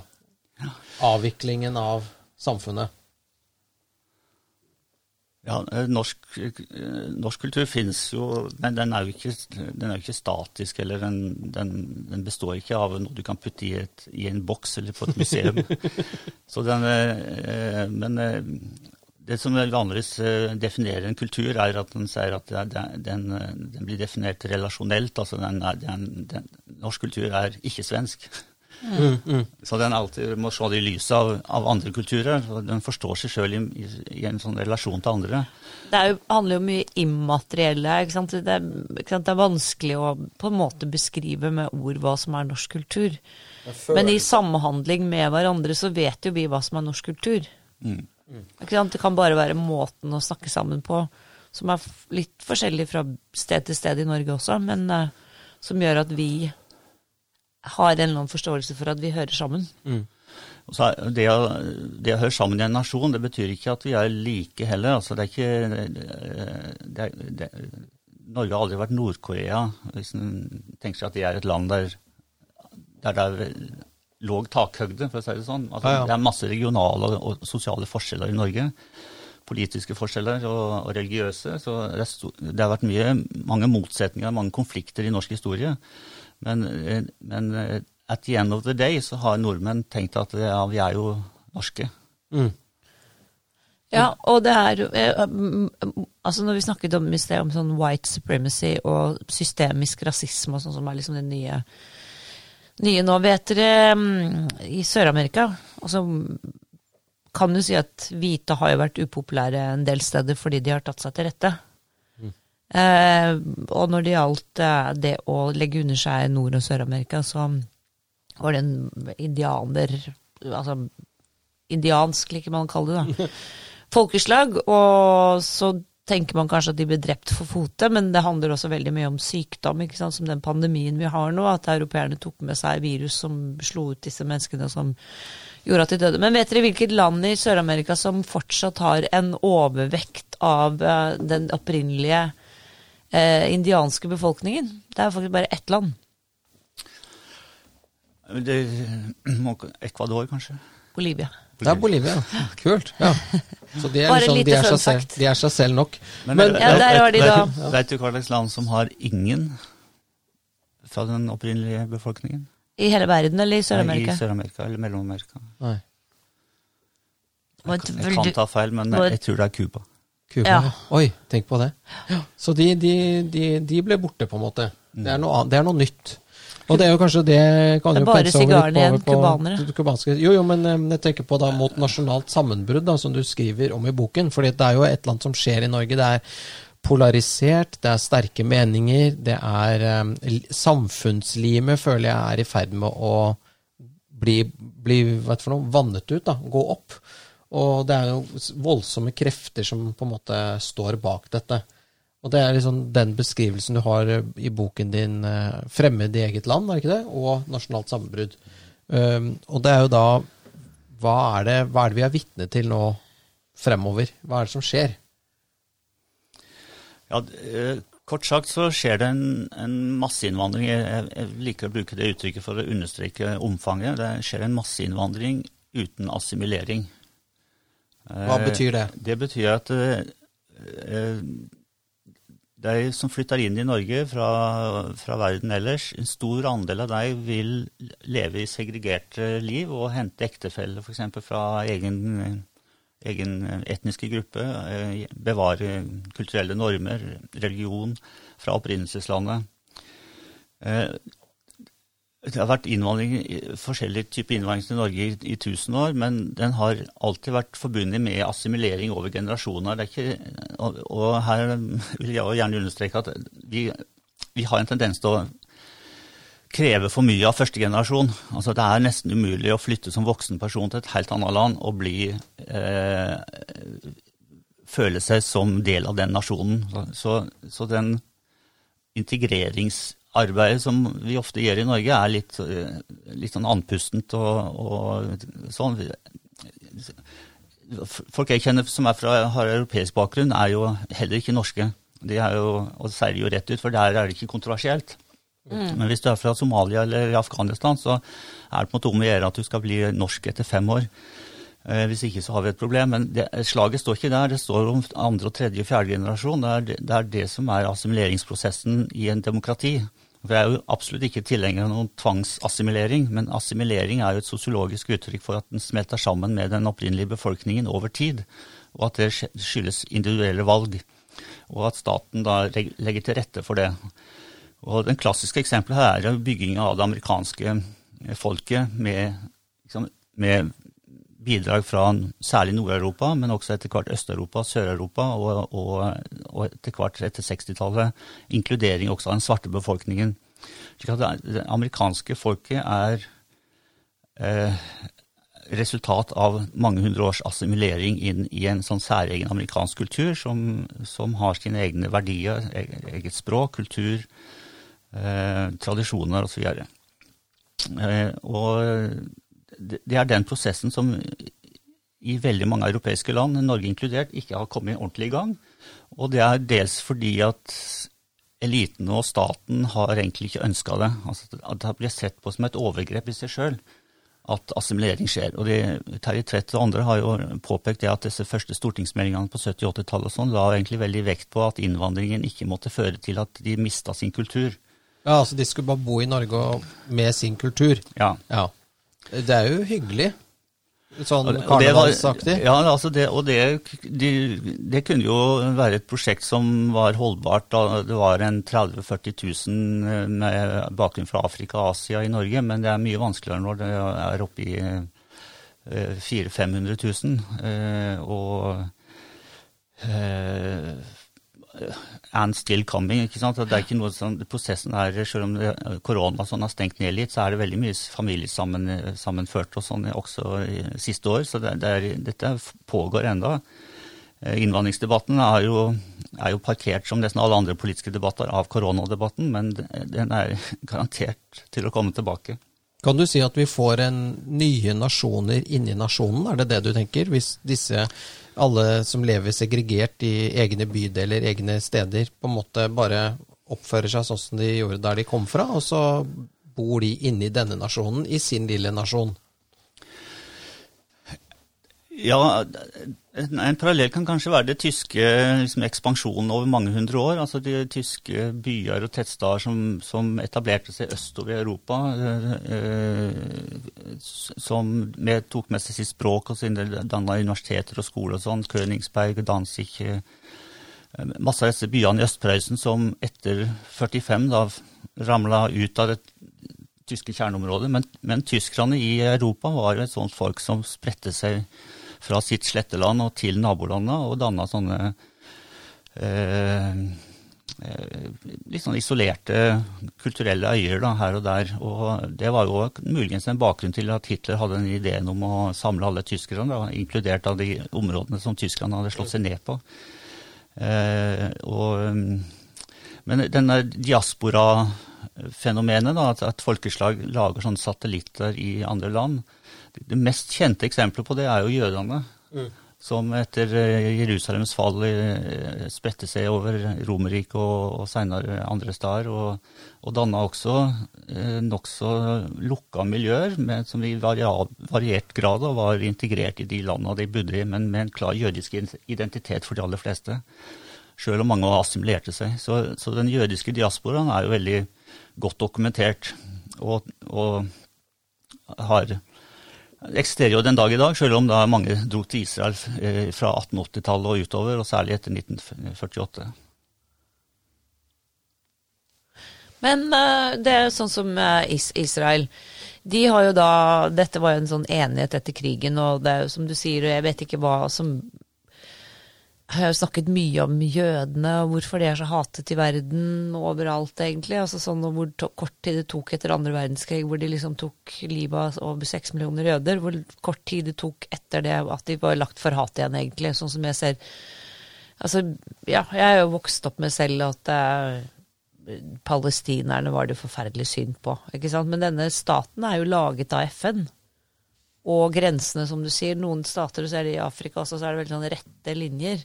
A: Avviklingen av samfunnet.
C: Ja, eh, norsk, eh, norsk kultur finnes jo, men den er jo ikke, den er jo ikke statisk. eller den, den, den består ikke av noe du kan putte i, et, i en boks eller på et museum. Så den, eh, men det som vanligvis definerer en kultur, er at den sier at den, den blir definert relasjonelt. altså den er, den, den, Er. Så den alltid må se det i lys av, av andre kulturer. Den forstår seg sjøl i, i, i en sånn relasjon til andre.
B: Det er jo, handler jo mye immaterielle. Ikke sant? Det, er, ikke sant? det er vanskelig å på en måte beskrive med ord hva som er norsk kultur. Men i samhandling med hverandre så vet jo vi hva som er norsk kultur.
C: Mm.
B: Ikke sant? Det kan bare være måten å snakke sammen på, som er litt forskjellig fra sted til sted i Norge også, men uh, som gjør at vi har en eller annen forståelse for at vi hører sammen.
C: Og så er det, å, det å høre sammen i en nasjon, det betyr ikke at vi er like heller. Altså, det er ikke, det er, det, Norge har aldri vært Nord-Korea, hvis en tenker seg at det er et land der, der det er låg takhøgde, for å si det sånn. Altså,
A: Ja, ja.
C: Det er masse regionale og, og sosiale forskjeller i Norge. Politiske forskjeller og, og religiøse. Så er det har vært mye, mange motsetninger, mange konflikter i norsk historie. Men, eh, men eh, at the end of the day så har nordmenn tenkt at ja, vi er jo norske.
A: Mm.
B: Ja, og det er eh, mm, Altså når vi snakket om i sted om sånn white supremacy og systemisk rasisme og sånn som er liksom det nye nye nå, vet dere mm, I Sør-Amerika altså, kan du si at hvite har jo vært upopulære en del steder fordi de har tatt seg til rette. Eh, og når det gjaldt eh, det å legge under seg Nord- og Sør-Amerika, så var det en indianer Altså indiansk, liker man å kalle det, da. Folkeslag. Og så tenker man kanskje at de ble drept for fote, men det handler også veldig mye om sykdom, ikke sant? som den pandemien vi har nå, at europeerne tok med seg virus som slo ut disse menneskene som gjorde at de døde. Men vet dere hvilket land i Sør-Amerika som fortsatt har en overvekt av eh, den opprinnelige eh, indianske befolkningen? Det er faktisk bare ett land.
C: Det, Ecuador, kanskje?
B: Bolivia.
A: Det er Bolivia. Kult. Ja. Så de er,
B: Bare
A: liksom,
B: lite
A: de, er
B: fun
A: seg selv,
B: fact.
A: de er seg selv nok.
C: Men,
A: Men-
B: Ja, der har de da-
C: vet, vet du hva slags land som har ingen fra den opprinnelige befolkningen?
B: I hele verden, eller i Sør-Amerika?
C: I Sør-Amerika eller Mellom-Amerika. Jeg, kan- jeg kan ta feil, men jeg tror det er Cuba.
A: Cuba.
B: Ja.
A: Oi, tenk på det. Så de, de, de, de ble borte, på en måte. Det er noe, det er noe nytt. Og det er jo kanskje det kan
B: Det er bare sigarene igjen, cubanere.
A: kubanske- Jo, jo, men eh, jeg tenker på da mot nasjonalt sammenbrudd, da, som du skriver om i boken. fordi det er jo et eller annet som skjer i Norge. Det er polarisert, det er sterke meninger, det er um, Samfunnslimet føler jeg er i ferd med å bli, bli hva for noe, vannet ut, da, gå opp. Og det er jo voldsomme krefter som på en måte står bak dette. Og det er liksom den beskrivelsen du har eh, i boken din eh, 'Fremmed i eget land', er ikke det? Og 'Nasjonalt sammenbrudd'. Um, og det er jo da hva er, det, hva er det vi er vitne til nå fremover? Hva er det som skjer?
C: Ja, eh, Kort sagt så skjer det en, en masseinnvandring. Jeg, jeg liker å bruke det uttrykket for å understreke omfanget. Det skjer en masseinnvandring uten assimilering.
A: Hva
C: Eh,
A: betyr det?
C: Det betyr at eh, eh, de som flytter inn i Norge fra, fra verden ellers, en stor andel av dem vil leve i segregerte liv og hente ektefeller f.eks. fra egen, egen etniske gruppe, bevare kulturelle normer, religion fra opprinnelseslandet. Det har vært innvandring, forskjellig type innvandring til Norge i, i tusen år, men den har alltid vært forbundet med assimilering over generasjoner. Er ikke, og, og her vil jeg gjerne understreke at vi, vi har en tendens til å kreve for mye av første generasjon. Altså Det er nesten umulig å flytte som voksen person til et helt annet land og bli eh, føle seg som del av den nasjonen. Så, så den integreringsarbeidet som vi ofte gjør i Norge, er litt, eh, litt sånn andpustent og, og sånn. Folk jeg kjenner som er fra, har europeisk bakgrunn, er jo heller ikke norske. De er jo, og seiler jo rett ut, for der er det ikke kontroversielt. Men hvis du er fra Somalia eller Afghanistan, så er det på en måte om å gjøre at du skal bli norsk etter fem år. Eh, Hvis ikke så har vi et problem. Men det, slaget står ikke der. Det står om andre, og tredje og fjerde generasjon. Det er det, det er det som er assimileringsprosessen i en demokrati. For Jeg er jo absolutt ikke tilhenger av noen tvangsassimilering, men assimilering er jo et sosiologisk uttrykk for at den smelter sammen med den opprinnelige befolkningen over tid, og at det skyldes individuelle valg. Og at staten da legger til rette for det. Og Den klassiske eksempelet her er bygginga av det amerikanske eh, folket med, liksom, med bidrag fra særlig Nord-Europa, men også etter hvert Øst-Europa, Sør-Europa og, og, og etter hvert etter 60-tallet inkludering også av den svarte befolkningen. Så det, amerikanske folket er eh, resultat av mange hundre års assimilering inn i en sånn særegen amerikansk kultur som, som har sine egne verdier, e- eget språk, kultur, eh, tradisjoner osv. Eh, og det, er den prosessen som i veldig mange europeiske land, Norge inkludert, ikke har kommet ordentlig i gang. Og det er dels fordi at eliten og staten har egentlig ikke ønska det. Altså det blir sett på som et overgrep i seg sjøl at assimilering skjer. Og de, Terje Tvedt og andre har jo påpekt det at disse første stortingsmeldingene på 70- og 80-tallet og sånn la egentlig veldig vekt på at innvandringen ikke måtte føre til at de mista sin kultur.
A: Ja, altså De skulle bare bo i Norge med sin kultur.
C: Ja,
A: Ja. Det er jo hyggelig. Sånn karnevalsaktig.
C: Ja, altså det, og det, de, det kunne jo være et prosjekt som var holdbart da det var en 30 000-40 000 med bakgrunn fra Afrika og Asia i Norge, men det er mye vanskeligere når det er oppe i eh, 400 000-500 000. eh, Og eh, and still coming. ikke sant? Det er ikke noe sånn, Prosessen er, selv om korona sånn har stengt ned litt, så er det veldig mye familiesammenført og sånn også siste år. Så det, det er, dette pågår enda. Eh, Innvandringsdebatten er jo, er jo parkert som nesten alle andre politiske debatter av koronadebatten, men den er garantert til å komme tilbake.
A: Kan du si at vi får en nye nasjoner inni nasjonen, er det det du tenker? Hvis disse, alle som lever segregert i egne bydeler, egne steder, på en måte bare oppfører seg sånn som de gjorde der de kom fra, og så bor de inni denne nasjonen, i sin lille nasjon?
C: Ja, en, parallell kan kanskje være det tyske liksom, ekspansjonen over mange hundre år. Altså de tyske byer og tettsteder som, som etablerte seg østover i Europa, eh, eh, som med, tok med seg sitt språk og sine danna universiteter og skoler og sånn. Königsberg, Danzig eh, Masse av disse byene i Øst-Prøysen som etter 45 da ramla ut av det tyske kjerneområdet. Men, men tyskerne i Europa var jo et sånt folk som spredte seg fra sitt sletteland og til nabolandene og danna sånne eh, eh, litt sånn isolerte kulturelle øyer da, her og der. Og det var jo muligens en bakgrunn til at Hitler hadde den ideen om å samle alle tyskerne, inkludert av de områdene som tyskerne hadde slått seg ned på. Eh, og, men denne diaspora-fenomenet, at, at folkeslag lager sånne satellitter i andre land, det mest kjente eksempelet på det er jo jødene. Mm. Som etter eh, Jerusalems fall eh, spredte seg over Romerriket og, og senere andre steder. Og, og danna også eh, nokså lukka miljøer med, som i variert grad var integrert i de landene de bodde i, men med en klar jødisk identitet for de aller fleste. Sjøl om mange assimilerte seg. Så, så, den jødiske diasporaen er jo veldig godt dokumentert. og, og har eksisterer jo den dag i dag, selv om da mange dro til Israel eh, fra 1880-tallet og utover, og særlig etter 1948.
B: Men uh, det er sånn som uh, Israel. De har jo da Dette var jo en sånn enighet etter krigen, og det er jo som du sier, og jeg vet ikke hva som har snakket mye om jødene og hvorfor de er så hatet i verden overalt, egentlig. Altså sånn Hvor kort tid det tok etter andre verdenskrig, hvor de liksom tok livet av over seks millioner jøder. Hvor kort tid det tok etter det at de var lagt for hat igjen, egentlig. Sånn som jeg ser Altså, ja, jeg er jo vokst opp med selv at eh, palestinerne var det forferdelig synd på. ikke sant? Men denne staten er jo laget av FN. Og grensene, som du sier. Noen stater, så er det i Afrika også, så er det veldig sånn rette linjer.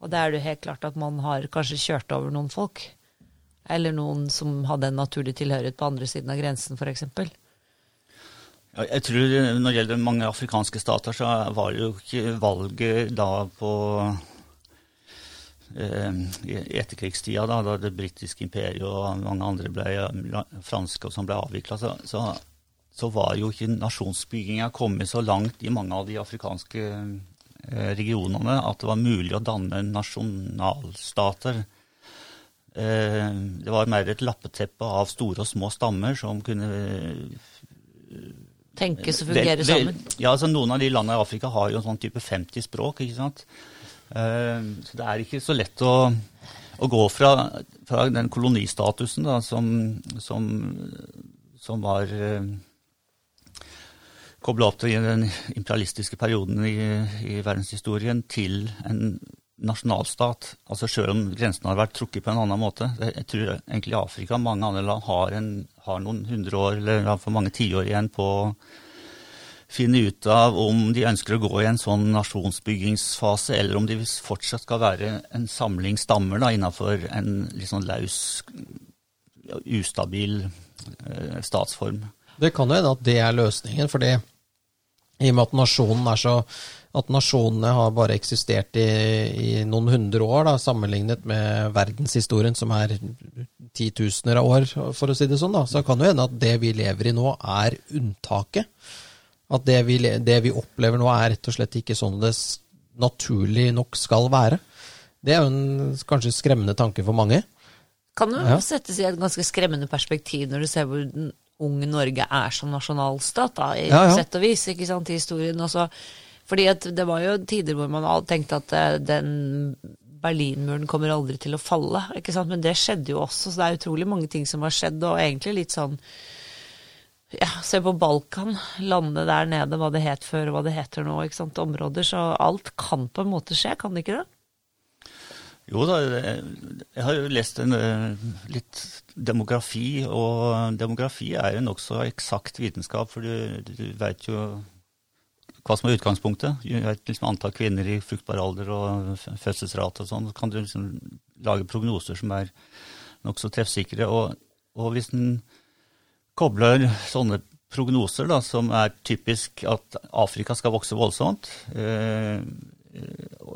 B: Og da er det helt klart at man har kanskje kjørt over noen folk. Eller noen som hadde en naturlig tilhørighet på andre siden av grensen, f.eks.
C: Ja, jeg tror Når det gjelder mange afrikanske stater, så var det jo ikke valget da på eh, i etterkrigstida, da, da det britiske imperiet og mange andre ble franske og som ble avvikla, så, så, så, var jo ikke nasjonsbygginga kommet så langt i mange av de afrikanske regionene at det var mulig å danne nasjonalstater. Eh, det var mer et lappeteppe av store og små stammer som kunne
B: eh, Tenkes å fungere sammen?
C: Ja, altså Noen av de landene i Afrika har jo en sånn type 50 språk. ikke sant? Så det er ikke så lett å, å gå fra, fra, den kolonistatusen da, som, som, som var kobla opp til den imperialistiske perioden i, i, verdenshistorien til en nasjonalstat. Altså Selv om grensene har vært trukket på en annen måte. Jeg tror egentlig Afrika og mange andre land har, en, har noen hundre år, eller for mange tiår igjen på å finne ut av om de ønsker å gå i en sånn nasjonsbyggingsfase, eller om de fortsatt skal være en samling stammer da, innenfor en litt sånn laus, ustabil eh, statsform.
A: Det kan jo hende at det er løsningen, fordi i og med at nasjonen er så at nasjonene har bare eksistert i, i noen hundre år, da, sammenlignet med verdenshistorien, som er titusener av år, for å si det sånn, da, så kan det hende at det vi lever i nå, er unntaket. At det vi, det vi opplever nå, er rett og slett ikke sånn det naturlig nok skal være. Det er jo en kanskje skremmende tanke for mange.
B: Kan jo ja. settes i et ganske skremmende perspektiv når du ser hvor unge Norge er som nasjonalstat, da, i ja, ja. sett og vis, ikke sant, i historien. Også. Fordi at det var jo tider hvor man tenkte at eh, den Berlinmuren kommer aldri til å falle, ikke sant, men det skjedde jo også, så det er utrolig mange ting som har skjedd, og egentlig litt sånn ja, Se på Balkan, landet der nede, hva det het før og hva det heter nå. ikke sant, Områder. Så alt kan på en måte skje, kan det ikke det?
C: Jo da, jeg har jo lest en, eh, litt demografi, og demografi er en nokså eksakt vitenskap, for du, du veit jo hva som er utgangspunktet. Du vet liksom antall kvinner i fruktbar alder og fødselsrate og sånn. Så kan du liksom lage prognoser som er nokså treffsikre. Og, og hvis en kobler sånne prognoser, da, som er typisk at Afrika skal vokse voldsomt, eh,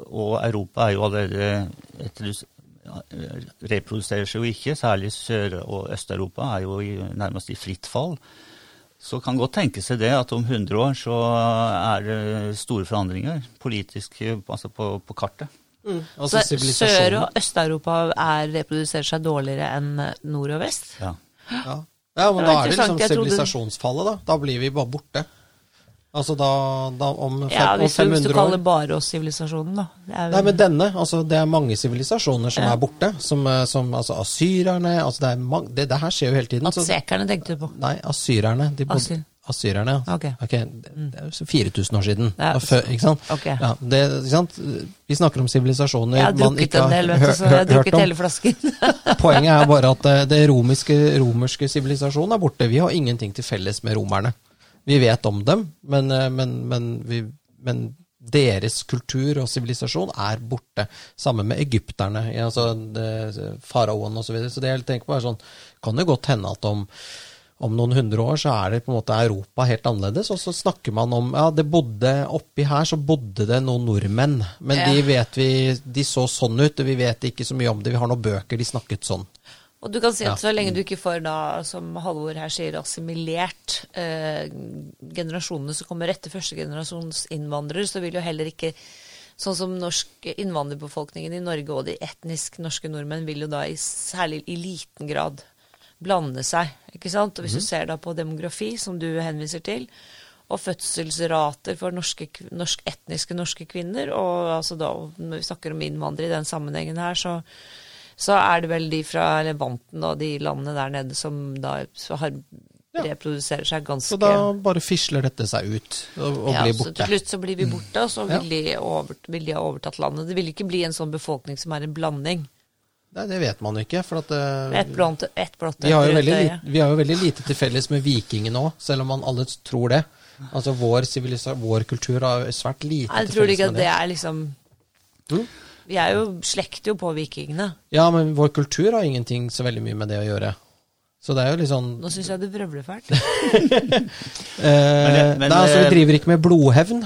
C: og Europa er jo allerede etter reproduserer seg jo ikke, særlig Sør- og Øst-Europa er jo i, nærmest i fritt fall. Så kan godt tenke seg det at om 100 år så er det store forandringer politisk altså på, på kartet.
B: Mm. Altså så Sør- og Øst-Europa reproduserer seg dårligere enn nord og vest?
C: Ja.
A: Ja, ja men da er det liksom sivilisasjonsfallet, da. Da blir vi bare borte. Altså da, da om, fem,
B: Ja,
A: om
B: hvis du, hvis du kaller bare oss sivilisasjonen, da. Er,
A: Nei, men denne, altså det er mange sivilisasjoner som
B: Ja.
A: er borte. Som, eh, som altså asyrerne altså det, er mange, det, det her skjer jo hele tiden.
B: Atsekerne tenkte du på.
A: Nei, asyrerne. De bodde,
B: Asyr.
A: Asyrerne, ja.
B: Okay. Okay,
A: det er jo 4000 år siden.
B: Ja,
A: før, ikke sant?
B: Okay.
A: Ja, det, ikke sant? Vi snakker om sivilisasjoner man ikke har
B: del,
A: hør,
B: hør, jeg har
A: drukket hørt om.
B: hele flasken.
A: Poenget er bare at eh, det romiske, romerske sivilisasjonen er borte. Vi har ingenting til felles med romerne. Vi vet om dem, men, eh, men, men, vi, men deres kultur og sivilisasjon er borte. Sammen med egypterne, altså det- faraoen osv. Så, videre. så det jeg tenker på er sånn, kan det godt hende at om, om noen hundre år så er det på en måte Europa helt annerledes, og så snakker man om ja, det bodde oppi her så bodde det noen nordmenn, men
B: Ja.
A: de vet vi, de så sånn ut, og vi vet ikke så mye om det, vi har noen bøker, de snakket sånn.
B: Og du kan si at så lenge du ikke får da, som Halvor her sier, assimilert eh, generasjonene som kommer etter førstegenerasjons innvandrere, så vil jo heller ikke Sånn som norsk innvandrerbefolkningen i Norge og de etnisk norske nordmenn vil jo da i, særlig i liten grad blande seg. ikke sant? Og Hvis du ser da på demografi, som du henviser til, og fødselsrater for norske, norsk, etniske norske kvinner, og altså da, når vi snakker om innvandrere i den sammenhengen her, så, så er det vel de fra Levanten og de landene der nede som da har,
A: Ja.
B: reproduserer seg ganske
A: Så da bare fisler dette seg ut og, og
B: ja,
A: blir
B: Så
A: borte.
B: til slutt så blir vi borte, og så
A: Ja.
B: vil, de over, vil de ha overtatt landet. Det vil ikke bli en sånn befolkning som er en blanding.
A: Nei, det vet man ikke, for at Et
B: blant, blått, ett blått
A: vi, har jo
B: et
A: veldig, vi har jo veldig lite til felles med vikingene òg, selv om man alle tror det. Altså vår, vår kultur har svært lite
B: Nei, Jeg tror ikke at det
A: det.
B: er liksom
A: Mm.
B: Vi er jo slekt jo på vikingene.
A: Ja, men vår kultur har ingenting så veldig mye med det å gjøre. Så det er jo litt sånn
B: Nå syns jeg du vrøvler fælt.
A: eh, Nei, altså, vi driver ikke med blodhevn.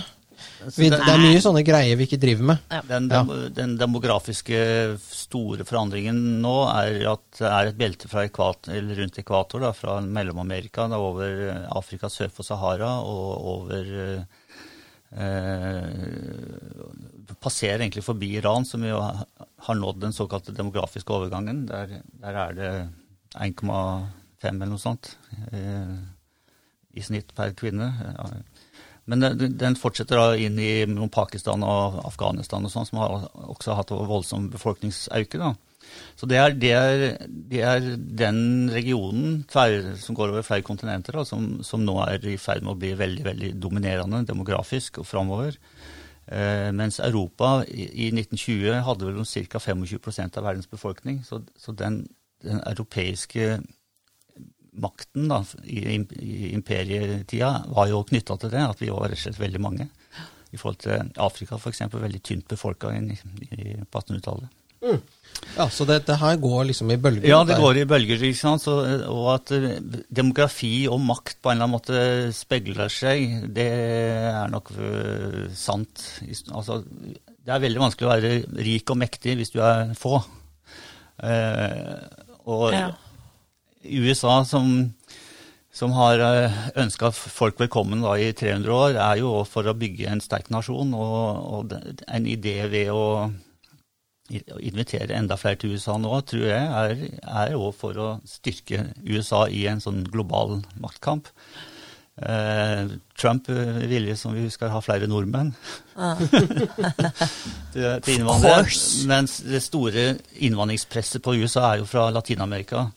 A: Vi, det er mye sånne greier vi ikke driver med.
C: Den,
A: Ja.
C: dem, den demografiske store forandringen nå er at det er et belte fra ekvator, eller rundt ekvator, da, fra Mellom-Amerika, da, over eh, Afrika sør for Sahara og over eh, eh, Passerer egentlig forbi Iran, som jo har nådd den såkalte demografiske overgangen. Der, der er det 1,5 eller noe sånt eh, i snitt per kvinne. Men den, fortsetter da inn i Pakistan og Afghanistan, og sånn, som har også har hatt voldsom befolkningsauke. Så det er, det er, det er den regionen som går over flere kontinenter, da, som, som nå er i ferd med å bli veldig veldig dominerende demografisk og framover. Eh, mens Europa i, i 1920 hadde vel ca. 25 av verdens befolkning. Så, så den, den europeiske makten da, i, i imperietida var jo knytta til det, at vi var rett og slett veldig mange. I forhold til Afrika f.eks. veldig tynt befolka på 1800-tallet.
A: Ja, Så det, det her går liksom i bølger.
C: Ja, det
A: der.
C: går i bølger. ikke sant? Så, og at eh, demografi og makt på en eller annen måte speiler seg, det er nok eh, sant. Altså, det er veldig vanskelig å være rik og mektig hvis du er få. Eh, og
B: Ja.
C: USA, som, som har ønska folk velkommen da, i 300 år, er jo for å bygge en sterk nasjon. Og, og en idé ved å invitere enda flere til USA nå, tror jeg, er, òg for å styrke USA i en sånn global maktkamp. Eh, Trump ville, som vi husker, ha flere nordmenn til, til innvandrere. Mens det store innvandringspresset på USA er jo fra Latin-Amerika.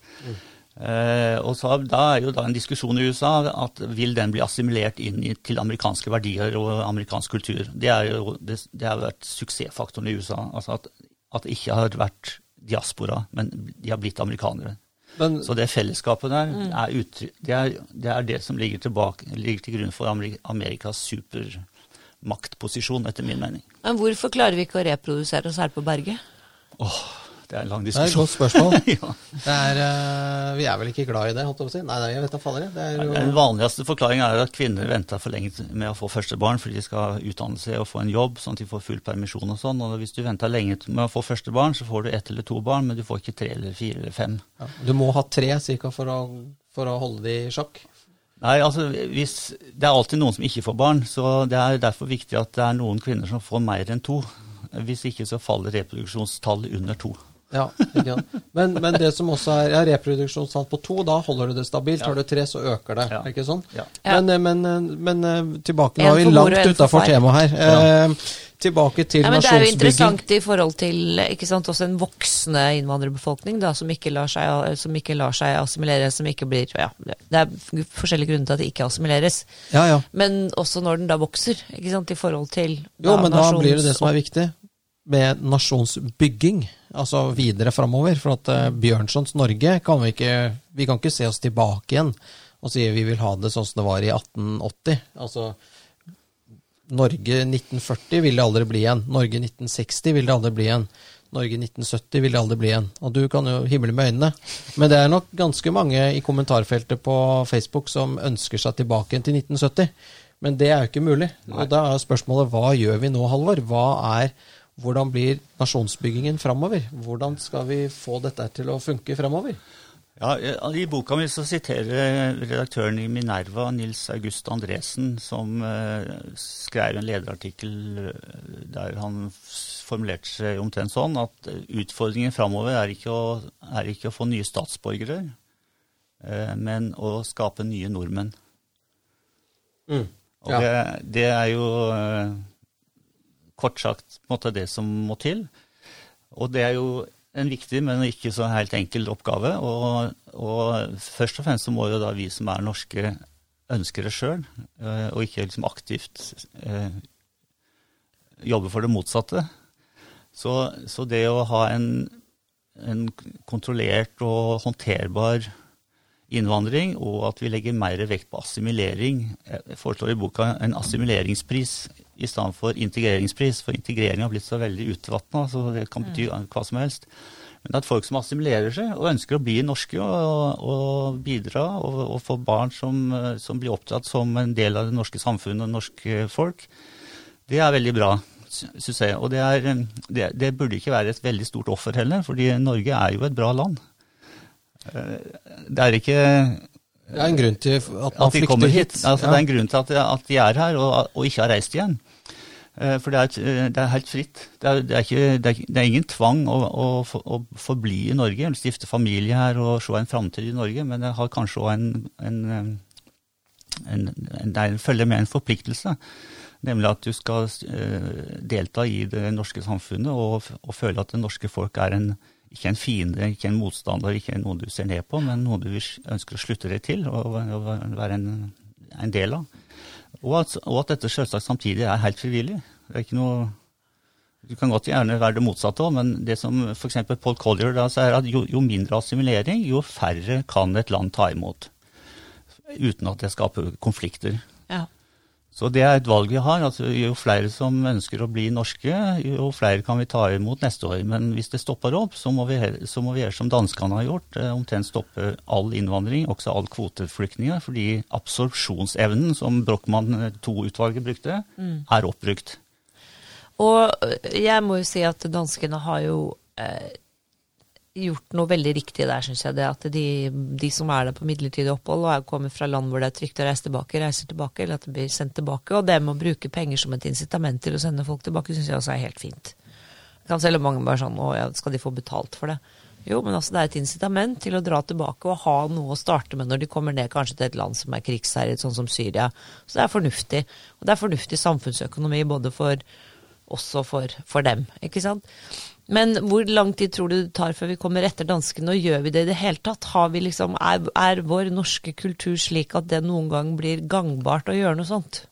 C: Eh, og så, Da er jo da en diskusjon i USA at vil den bli assimilert inn i, til amerikanske verdier og amerikansk kultur. Det, er jo, det, det har vært suksessfaktoren i USA. altså At, at det ikke har vært diaspora, men de har blitt amerikanere.
A: Men,
C: Så det fellesskapet der er, uttrykk, det, er, det er det som ligger, tilbake, ligger til grunn for Amerikas supermaktposisjon, etter min mening.
B: Men hvorfor klarer vi ikke å reprodusere oss her på berget?
C: Åh, det er en lang diskusjon.
A: det er et godt spørsmål.
C: ja.
A: Det er, uh, vi er vel ikke glad i det, holdt jeg på å si. Nei, nei, jeg vet da faller. jeg. Det er
C: Den vanligste forklaringen er at kvinner venter for lenge med å få første barn fordi de skal utdanne seg og få en jobb, sånn at de får full permisjon og sånn. Og hvis du venter lenge med å få første barn, så får du ett eller to barn, men du får ikke tre eller fire eller fem.
A: ja, Du må ha tre cirka for å, for å holde de i sjakk.
C: Nei, altså, hvis, Det er alltid noen som ikke får barn, så det er derfor viktig at det er noen kvinner som får mer enn to. Hvis ikke så faller reproduksjonstallet under to.
A: Ja, ikke. Men, men det som også er ja, reproduksjonstall på to, da holder du det stabilt. Har du tre, så øker det.
C: Ja.
A: Ikke sånn? Men, eh, men, eh, men eh, tilbake, nå er vi langt utafor temaet her. Eh, tilbake til
B: Ja, men det er jo interessant i forhold til ikke sant, også en voksende innvandrerbefolkning da, som, ikke lar seg, som ikke lar seg assimilere, som ikke blir ja, Det er forskjellige grunner til at det ikke assimileres.
A: Ja, ja.
B: Men også når den da vokser, ikke sant, i forhold til
A: Jo, men da blir det det som er viktig, med nasjonsbygging. Altså videre framover. For at eh, Bjørnsons Norge kan vi ikke Vi kan ikke se oss tilbake igjen og si vi vil ha det sånn som det var i 1880. Altså Norge 1940 vil det aldri bli igjen. Norge 1960 vil det aldri bli igjen. Norge 1970 vil det aldri bli igjen. Og du kan jo himle med øynene. Men det er nok ganske mange i kommentarfeltet på Facebook som ønsker seg tilbake igjen til 1970. Men det er jo ikke mulig. Og da er spørsmålet hva gjør vi nå, Halvor? Hva er, hvordan blir nasjonsbyggingen framover? Hvordan skal vi få dette til å funke framover?
C: Ja, I boka mi så siterer redaktøren i Minerva, Nils August Andresen, som eh, skrev en lederartikkel eh, der han formulerte seg omtrent sånn at eh, utfordringen framover er, er ikke å få nye statsborgere, eh, men å skape nye nordmenn. Og
A: Ja.
C: det, det er jo eh, kort sagt måtte det som må til. Og det er jo en viktig, men ikke så helt enkel oppgave. Og, og først og fremst så må jo da vi som er norske, ønske det sjøl, og ikke liksom aktivt eh, jobbe for det motsatte. Så, så det å ha en, en kontrollert og håndterbar innvandring, og at vi legger mer vekt på assimilering. Jeg foreslår i boka en assimileringspris i stedet for integreringspris, for integrering har blitt så veldig utvatna, så det kan bety hva som helst. Men at folk som assimilerer seg og ønsker å bli norske og, og bidra, og, og få barn som, som blir opptatt som en del av det norske samfunnet og norske folk, det er veldig bra, syns jeg. Og det, er, det, det burde ikke være et veldig stort offer heller, fordi Norge er jo et bra land. Eh, Det er ikke
A: Det er en grunn til at man
C: at de
A: flykter
C: kommer
A: hit.
C: hit. Altså,
A: Ja.
C: Det er en grunn til at, at de er her og, og ikke har reist igjen. Eh, For det er, et- det er helt fritt. Det er, det er, ikke, det er, ingen tvang å, å, å forbli i Norge, stifte familie her og se en framtid i Norge, men det har kanskje òg en, en, eh, en, en følger med en forpliktelse. Nemlig at du skal eh, delta i det norske samfunnet og, og føle at det norske folk er ikke en fiende, ikke en motstander, ikke noen du ser ned på, men noe du ønsker å slutte deg til og, og være en del av. Og at, og at dette selvsagt samtidig er helt frivillig. Det er ikke noe Du kan godt gjerne være det motsatte òg, men det som f.eks. Paul Collier da sier, at jo, jo mindre assimilering, jo færre kan et land ta imot. Uten at det skaper konflikter.
B: Ja.
C: Så det er et valg vi har. Altså, jo flere som ønsker å bli norske, jo flere kan vi ta imot neste år. Men hvis det stopper opp, så må vi, så må vi gjøre som danskene har gjort. Eh, omtrent stoppe all innvandring, også all kvoteflyktninger. Fordi absorpsjonsevnen som Brochmann II-utvalget brukte, er oppbrukt.
B: Og jeg må jo si at danskene har jo eh, gjort noe veldig riktig der, syns jeg. Det at de, de som er der på midlertidig opphold og kommer fra land hvor det er trygt å reise tilbake, reiser tilbake, eller at de blir sendt tilbake. Og det med å bruke penger som et incitament til å sende folk tilbake, syns jeg også er helt fint. Kan selv om mange bare sånn Å ja, skal de få betalt for det? Jo, men altså det er et incitament til å dra tilbake og ha noe å starte med når de kommer ned kanskje til et land som er krigsherjet, sånn som Syria. Så det er fornuftig. Og det er fornuftig samfunnsøkonomi både for oss og for, for dem, ikke sant. Men hvor lang tid tror du det tar før vi kommer etter danskene, og gjør vi det i det hele tatt? Liksom, er, er vår norske kultur slik at det noen gang blir gangbart å gjøre noe sånt?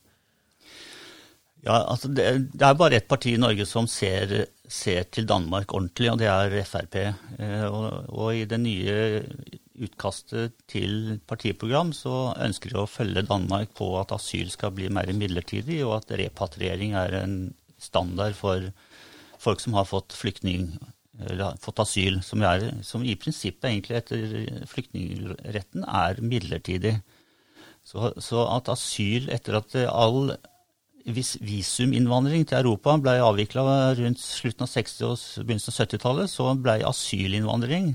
C: Ja, altså det, det er bare ett parti i Norge som ser, ser til Danmark ordentlig, og det er Frp. Eh, og, og i det nye utkastet til partiprogram så ønsker de å følge Danmark på at asyl skal bli mer midlertidig, og at repatriering er en standard for folk som har fått flyktning eller fått asyl, som, er, som i prinsippet egentlig etter flyktningretten er midlertidig. Så, så at asyl etter at all visuminnvandring til Europa ble avvikla rundt slutten av 60- og begynnelsen av 70-tallet, så ble asylinnvandring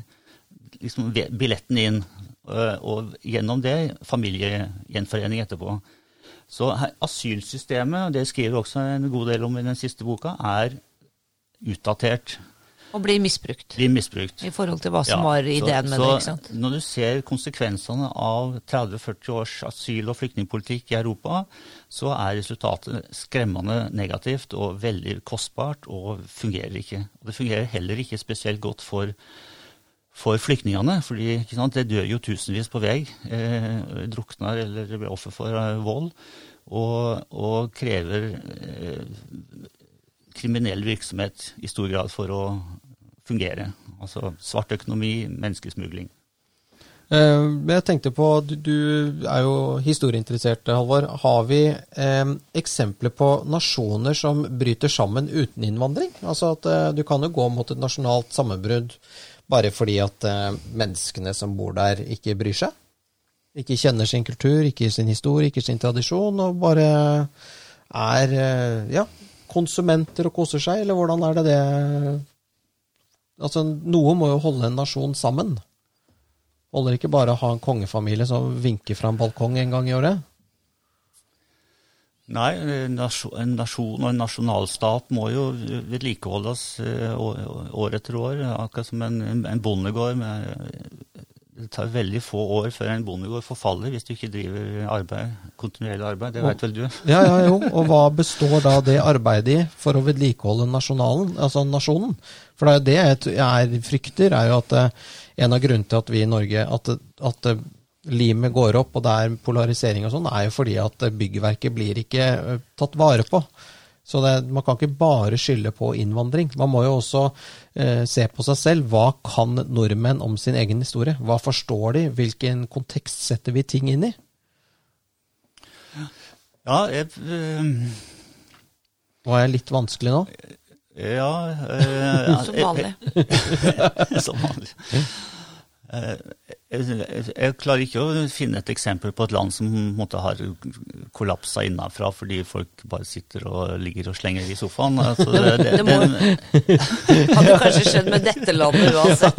C: liksom billetten inn. Og gjennom det familiegjenforening etterpå. Så asylsystemet, og det skriver også en god del om i den siste boka, er utdatert.
B: Og blir misbrukt.
C: blir misbrukt.
B: I forhold til hva som
C: Ja,
B: var
C: så-
B: ideen med
C: så
B: det. ikke sant?
C: Når du ser konsekvensene av 30-40 års asyl- og flyktningpolitikk i Europa, så er resultatet skremmende negativt og veldig kostbart og fungerer ikke. Og det fungerer heller ikke spesielt godt for, for flyktningene, fordi sant, det dør jo tusenvis på vei. Eh, drukner eller blir offer for eh, vold. Og, og krever eh, kriminell virksomhet i stor grad for å fungere. Altså svart økonomi, menneskesmugling.
A: Eh, jeg tenkte på, du, du er jo historieinteressert, Halvor. Har vi eh, eksempler på nasjoner som bryter sammen uten innvandring? Altså at eh, du kan jo gå mot et nasjonalt sammenbrudd bare fordi at eh, menneskene som bor der, ikke bryr seg? Ikke kjenner sin kultur, ikke sin historie, ikke sin tradisjon, og bare er eh, ja, konsumenter og koser seg, eller hvordan er det det Altså, noe må jo holde en nasjon sammen. Holder ikke bare å ha en kongefamilie som vinker fra en balkong en gang i året?
C: Nei, en nasjon, og en nasjonalstat må jo vedlikeholdes eh, år, etter år. Akkurat som en, en bondegård. Det tar veldig få år før en bondegård forfaller hvis du ikke driver arbeid, kontinuerlig arbeid. Det vet vel du?
A: Ja, ja, jo. Og hva består da det arbeidet i for å vedlikeholde nasjonalen, altså nasjonen? For det er det jeg, jeg frykter, er jo at eh, en av grunnene til at vi i Norge at, at limet går opp og det er polarisering og sånn, er jo fordi at eh, byggverket blir ikke eh, tatt vare på. Så det, man kan ikke bare skylde på innvandring. Man må jo også eh, se på seg selv. Hva kan nordmenn om sin egen historie? Hva forstår de? Hvilken kontekst setter vi ting inn i?
C: Ja, jeg, øh...
A: Var jeg litt vanskelig nå?
C: ja øh,
B: Som vanlig.
C: Som vanlig. Jeg, klarer ikke å finne et eksempel på et land som måte, har kollapsa innenfra fordi folk bare sitter og ligger og slenger i sofaen. Altså, det, det,
B: Det må-
C: den,
B: Hadde kanskje skjedd med dette landet uansett.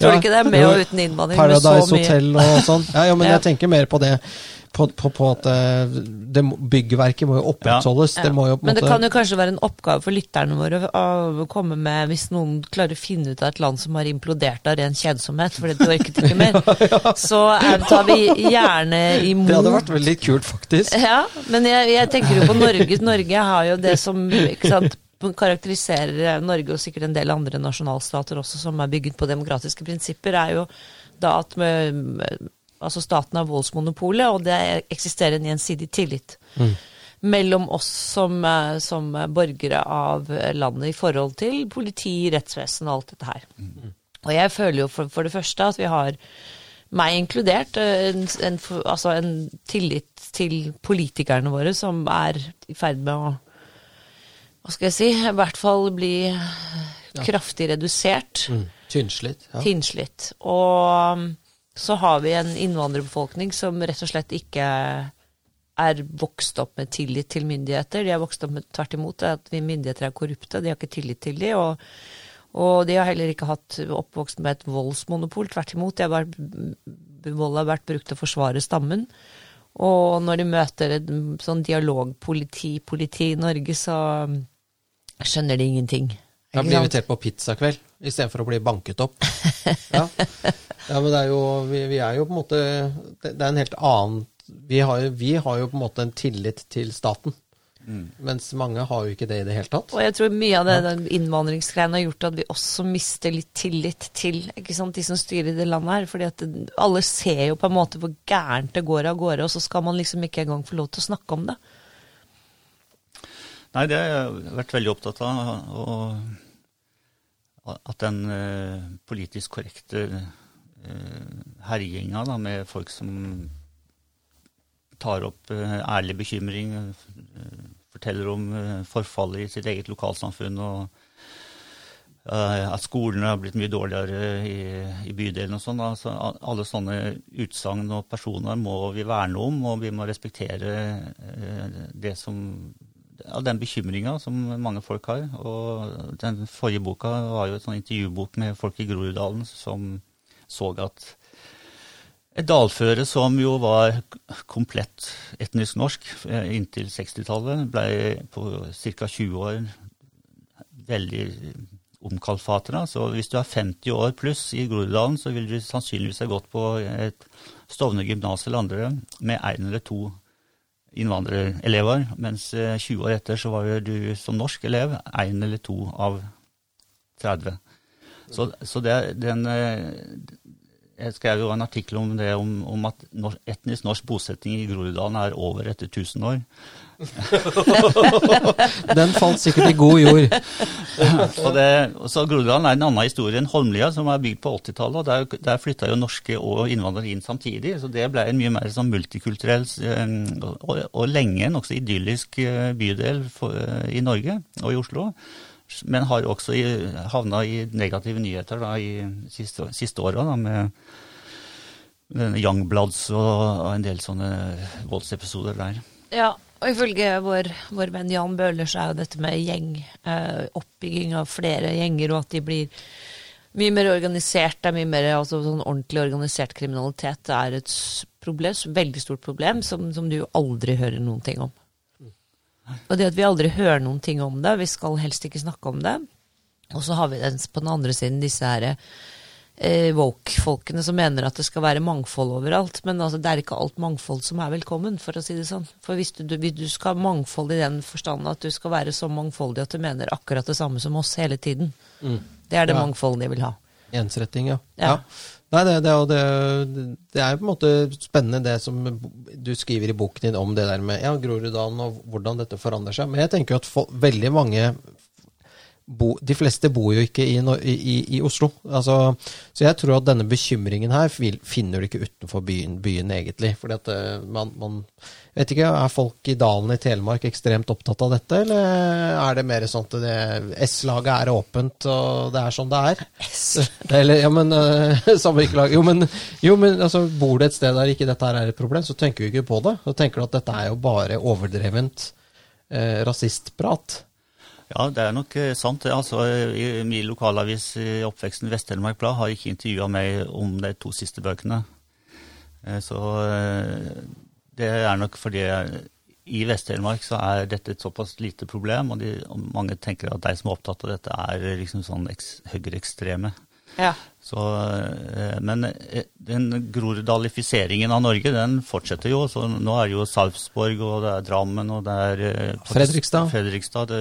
B: Tror du ikke det? Med og uten innvandring. Med så
A: Paradise
B: mye.
A: Hotel og sånn. Ja, ja, men
B: Ja.
A: jeg tenker mer på det. På, på, på at eh, det, byggverket må jo opprettholdes.
B: Ja.
A: Det må jo
B: Men det
A: måte
B: kan jo kanskje være en oppgave for lytterne våre å komme med hvis noen klarer å finne ut av et land som har implodert av ren kjedsomhet, for det orket ikke mer, så er, tar vi gjerne imot
A: Det hadde vært veldig kult, faktisk.
B: Ja, men jeg, jeg tenker jo på Norge. Norge har jo det som ikke sant, karakteriserer Norge og sikkert en del andre nasjonalstater også som er bygget på demokratiske prinsipper, er jo da at med, altså staten har voldsmonopolet, og det eksisterer en gjensidig tillit mellom oss som, eh, som borgere av landet i forhold til politi, rettsvesen og alt dette her. Og jeg føler jo for, for det første at vi har meg inkludert, eh, en, en, altså en tillit til politikerne våre som er i ferd med å Hva skal jeg si? I hvert fall bli kraftig redusert.
A: Mm. Tynnslitt. Ja.
B: Tynnslitt. Og så har vi en innvandrerbefolkning som rett og slett ikke er vokst opp med tillit til myndigheter. De er vokst opp med tvert imot at vi myndigheter er korrupte. De har ikke tillit til dem. Og, og de har heller ikke hatt oppvokst med et voldsmonopol. Tvert imot. De har vært, vold har vært brukt til å forsvare stammen. Og når de møter et sånn dialogpoliti politi i Norge, så skjønner de ingenting. Da
A: blir
B: vi
A: invitert på pizzakveld istedenfor å bli banket opp. Ja, ja men det er jo vi, vi er jo på en måte Det, er en helt annen vi har, jo, vi har jo på en måte en tillit til staten. Mens mange har jo ikke det i det hele tatt.
B: Og jeg tror mye av det den innvandringsgreiene har gjort at vi også mister litt tillit til ikke sant, de som styrer det landet her. fordi at det, alle ser jo på en måte hvor gærent det går av gårde, og så skal man liksom ikke engang få lov til å snakke om det.
C: Nei, det har jeg vært veldig opptatt av. Og at den eh, politisk korrekte eh, herjinga med folk som tar opp eh, ærlig bekymring, eh, forteller om forfallet i sitt eget lokalsamfunn, og at skolene har blitt mye dårligere i, i bydelen og sånn. Altså, alle sånne utsagn og personer må vi verne om, og vi må respektere det som av den bekymringa som mange folk har. Og den forrige boka var jo et sånn intervjubok med folk i Groruddalen som så at et dalføre som jo var komplett etnisk norsk eh, inntil 60-tallet, ble på ca. 20 år veldig omkalfatra. Så hvis du er 50 år pluss i Groruddalen, så vil du sannsynligvis ha gått på et Stovner gymnas eller andre med én eller to innvandrerelever, mens 20 år etter så var du som norsk elev én eller to av 30. Så, så det, den, jeg skrev jo en artikkel om det, om, om at etnisk norsk bosetting i Groruddalen er over etter 1000 år.
A: Den falt sikkert i god jord.
C: og det, så Groruddalen er en annen historie enn Holmlia, som er bygd på 80-tallet. Der, der flytta jo norske og innvandrere inn samtidig. Så det ble en mye mer sånn multikulturell eh, og, og lenge nokså idyllisk eh, bydel for, eh, i Norge og i Oslo men har også havna i negative nyheter da, i siste, siste åra med Youngbloods og, og en del sånne voldsepisoder der.
B: Ja, og ifølge vår, vår venn Jan Bøhler så er jo dette med gjeng, eh, oppbygging av flere gjenger, og at de blir mye mer organisert, det er mye mer altså, sånn ordentlig organisert kriminalitet, det er et problem, veldig stort problem som, som du aldri hører noen ting om. Og det at vi aldri hører noen ting om det, vi skal helst ikke snakke om det. Og så har vi på den andre siden disse her eh, woke-folkene som mener at det skal være mangfold overalt. Men altså, det er ikke alt mangfold som er velkommen, for å si det sånn. For hvis du, hvis du skal ha mangfold i den forstand at du skal være så mangfoldig at du mener akkurat det samme som oss hele tiden, mm. det er det ja. mangfoldet de vil ha.
A: Ensretting, ja. ja. ja. Nei, det, det, det, det, er på en måte spennende det som du skriver i boken din om det der med ja, Groruddalen og hvordan dette forandrer seg. Men jeg tenker at for, veldig mange bo, De fleste bor jo ikke i, i, i Oslo. Altså, så jeg tror at denne bekymringen her finner du ikke utenfor byen, byen egentlig. Fordi at eh, man, man Vet ikke, Er folk i dalen i Telemark ekstremt opptatt av dette, eller er det mer sånn at S-laget er åpent, og det er sånn det er? Eller, ja, men uh, Jo, men, jo, men altså, bor det et sted der ikke dette er et problem, så tenker du ikke på det. Så tenker du at dette er jo bare overdrevent eh, rasistprat.
C: Ja, det er nok uh, sant. Altså, min lokalavis i oppveksten Vest-Telemark Blad har ikke intervjua meg om de to siste bøkene. Så det er nok fordi i Vest-Telemark så er dette et såpass lite problem, og, de, og, mange tenker at de som er opptatt av dette, er liksom sånn eks, høyreekstreme.
B: Ja.
C: Så, eh, men eh, den groruddalifiseringen av Norge, den fortsetter jo. så Nå er det jo Sarpsborg, og det er Drammen, og det er
A: eh, Fredrikstad.
C: Fredrikstad det,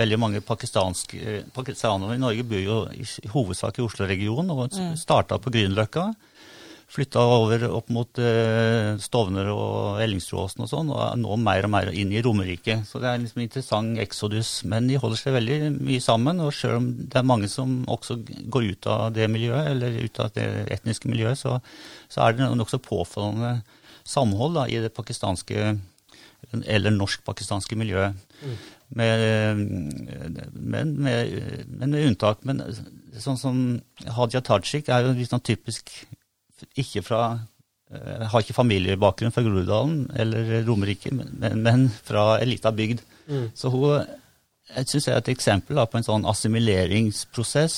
C: veldig mange pakistanere i Norge bor jo i, i hovedsak i Oslo-regionen, og starta på Grünerløkka flytta over opp mot eh, Stovner og Ellingsrudåsen og sånn, og er nå mer og mer inn i Romerike. Så det er liksom en interessant eksodus. Men de holder seg veldig mye sammen. Og selv om det er mange som også går ut av det miljøet, eller ut av det etniske miljøet, så, så er det nokså påfallende samhold da, i det pakistanske eller norsk-pakistanske miljøet. Mm. Med, men, med, men, med, unntak. Men sånn som Hadia Tajik er jo litt sånn typisk ikke fra jeg eh, har ikke familiebakgrunn fra Groruddalen eller Romerike, men, men fra ei lita bygd. Mm. Så hun jeg synes jeg er et eksempel da, på en sånn assimileringsprosess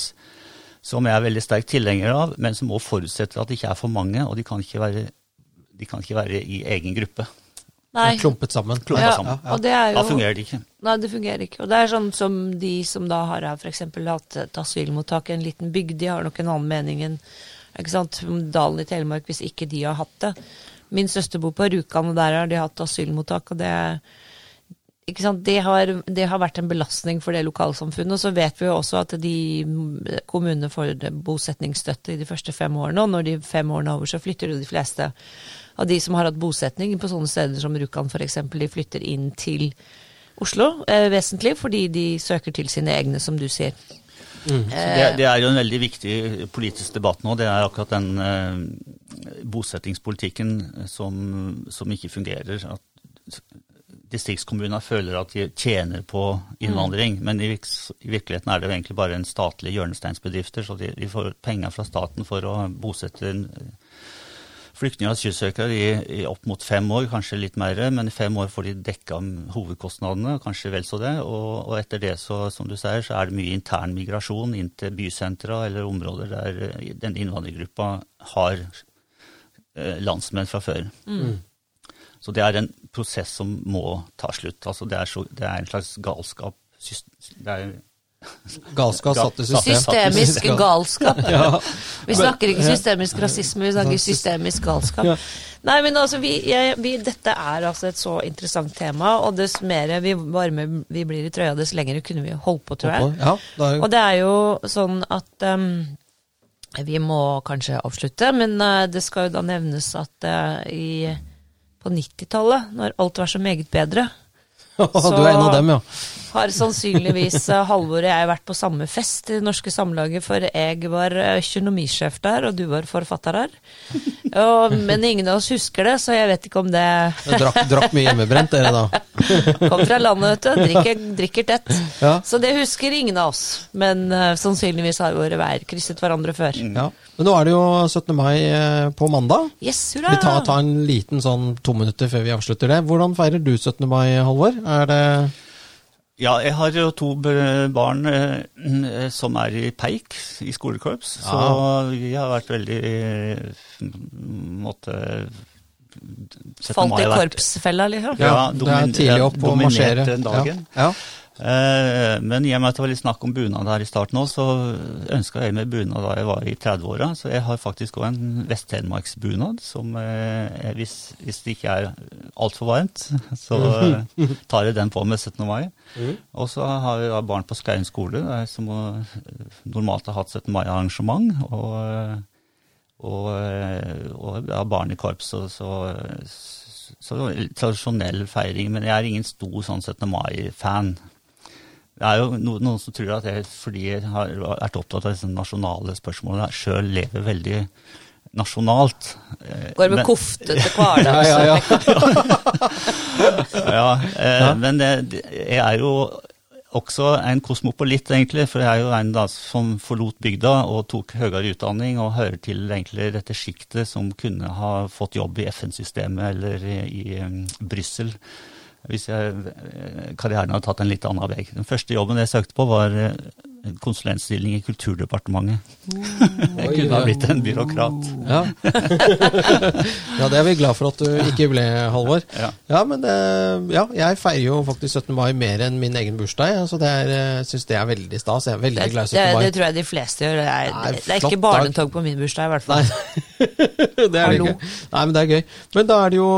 C: som jeg er veldig sterk tilhenger av, men som også forutsetter at det ikke er for mange, og de kan ikke være, kan ikke være i egen gruppe.
A: Nei. Klumpet sammen.
C: Klumpet ja, sammen. Ja, ja. Jo, da fungerer det ikke.
B: Nei, det fungerer ikke. Og det er sånn som de som da har f.eks. hatt et asylmottak i en liten bygd, de har nok en annen mening enn ikke sant? Dalen i Telemark, hvis ikke de har hatt det. Min søster bor på Rjukan, og der har de hatt asylmottak. og det ikke sant? Det har, det har, vært en belastning for det lokalsamfunnet. Og så vet vi jo også at de kommunene får bosetningsstøtte i de første fem årene, og når de fem årene er over, så flytter jo de fleste av de som har hatt bosetning på sånne steder som Rjukan f.eks., de flytter inn til Oslo eh, vesentlig, fordi de søker til sine egne, som du sier.
C: Mm. Det, det, er jo en veldig viktig politisk debatt nå. Det er akkurat den eh, bosettingspolitikken som, som, ikke fungerer. At distriktskommuner føler at de tjener på innvandring. Mm. Men i, i, virkeligheten er det jo egentlig bare en statlig hjørnesteinsbedrifter. Så de, de får penger fra staten for å bosette flyktninger og asylsøkere i, i, opp mot fem år, kanskje litt mer, men i fem år får de dekka hovedkostnadene, kanskje vel så det. Og, og, etter det, så, som du sier, så er det mye intern migrasjon inn til bysentra eller områder der eh, den innvandrergruppa har eh, landsmenn fra før. Mm. Så det er en prosess som må ta slutt. Altså det, er så, det er en slags galskap. Det er
A: Galskap satt i system.
B: Systemisk galskap.
A: Ja.
B: Vi snakker ikke systemisk rasisme, vi snakker systemisk galskap. Nei, men altså, vi, jeg, vi, Dette er altså et så interessant tema, og dess mer vi varme vi blir i trøya, dess lenger kunne vi holdt på, tror jeg.
A: Ja, det er
B: Og det er jo sånn at um, vi må kanskje avslutte, men uh, det skal jo da nevnes at uh, i, på 90-tallet, når alt var så meget bedre,
A: du er en av dem, ja.
B: har sannsynligvis uh, Halvor og jeg vært på samme fest i Det norske samlaget, for jeg var uh, økonomisjef der, og du var forfatter her. Og, men ingen av oss husker det, så jeg vet ikke om det
A: drakk, drakk mye hjemmebrent, dere da.
B: kom fra landet, vet du. Drikker, drikker tett.
A: Ja.
B: Så det husker ingen av oss. Men uh, sannsynligvis har våre veier krysset hverandre før.
A: Ja. Men nå er det jo 17. mai eh, på mandag.
B: Yes, hurra!
A: Vi tar, tar en liten sånn to minutter før vi avslutter det. Hvordan feirer du 17. mai, Halvor? Er det
C: Ja, jeg har jo to barn eh, som er i peik, i skolekorps. Så vi har vært veldig eh, måtte,
B: Falt i korpsfella, liksom?
C: Ja,
A: det er tidlig opp og marsjere.
C: den dagen.
A: Ja. Ja.
C: Eh, Men i og med at det var litt snakk om bunad her i starten òg, så ønska jeg meg bunad da jeg var i 30-åra. Så jeg har faktisk òg en Vest-Telemarksbunad som eh, jeg- hvis, hvis det ikke er altfor varmt, så eh, tar jeg den på med 17. mai. Og så har jeg da barn på Skaun skole som normalt har hatt 17. mai-arrangement. Og, og, og har barn i korps, så, så, så tradisjonell feiring. Men jeg er ingen stor sånn 17. mai-fan. Det er jo noen, noen som tror at jeg, fordi jeg har vært opptatt av disse nasjonale spørsmålene, sjøl lever veldig nasjonalt. Eh,
B: Går med
C: men-
B: kofte til hverdags.
A: Ja, ja, ja.
C: ja, eh, men det, det, jeg er jo også en kosmopolitt, egentlig. For jeg er jo en da som forlot bygda og tok høyere utdanning, og hører til egentlig dette sjiktet som kunne ha fått jobb i FN-systemet eller i, i um, Brussel. Hvis jeg, eh, karrieren hadde tatt en litt annen vei. Den første jobben jeg søkte på, var eh, en konsulentstilling i Kulturdepartementet. jeg kunne ha blitt en byråkrat.
A: Ja. ja, det er vi glad for at du ikke ble, Halvor.
C: Ja.
A: Ja, men det, ja, jeg feirer jo faktisk 17. mai mer enn min egen bursdag, så det er, jeg syns det er veldig stas. Jeg er veldig
B: Det,
A: glad i 17. mai.
B: det tror jeg de fleste gjør. Det er,
A: Nei,
B: det er ikke barnetog på min bursdag, i hvert fall.
A: det er det ikke. Nei, men det er gøy. Men da er det jo,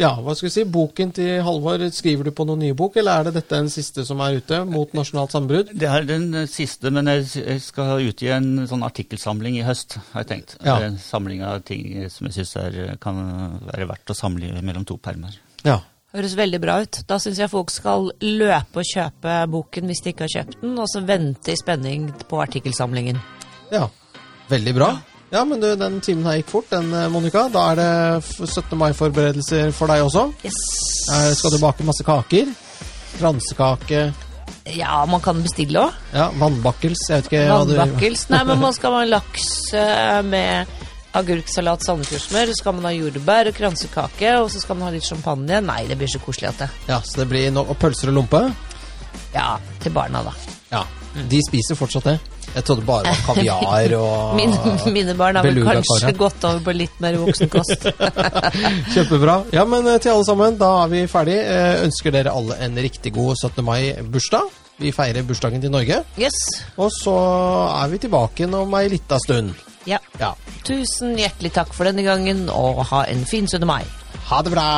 A: ja, hva skal vi si, boken til Halvor, skriver du på noen nye bok, eller er det dette den siste som er ute, mot nasjonalt sambrudd?
C: Det er den eh, siste, men jeg skal utgi en sånn artikkelsamling i høst, har jeg tenkt.
A: Ja.
C: En samling av ting som jeg syns kan være verdt å samle mellom to permer.
A: Ja.
B: Høres veldig bra ut. Da syns jeg folk skal løpe og kjøpe boken hvis de ikke har kjøpt den, og så vente i spenning på artikkelsamlingen.
A: Ja, veldig bra. Ja, men du, den timen her gikk fort, den, eh, Monica. Da er det 17. mai-forberedelser for deg også.
B: Yes.
A: Her Skal du bake masse kaker? Kransekake?
B: Ja, man kan bestille òg.
A: Ja, vannbakkels? Jeg vet ikke
B: Vannbakkels. Nei, men man skal ha laks med agurksalat, sandefjordsmør, så skal man ha jordbær og kransekake, og så skal man ha litt champagne. Nei, det blir så koselig at det.
A: Ja, så det blir no og pølser og lompe?
B: Ja, til barna, da.
A: Ja. De spiser fortsatt det. Jeg trodde bare det var kaviar og
B: Mine, mine barn har vel kanskje gått over på litt mer voksenkost.
A: Kjempebra. Ja, men eh, til alle sammen, da er vi ferdig. Eh, Ønsker dere alle en riktig god 17. mai-bursdag. Vi feirer bursdagen til Norge.
B: Yes.
A: Og så er vi tilbake om ei lita stund.
B: Ja.
A: Ja.
B: Tusen hjertelig takk for denne gangen, og ha en fin 17. mai.
A: Ha det bra!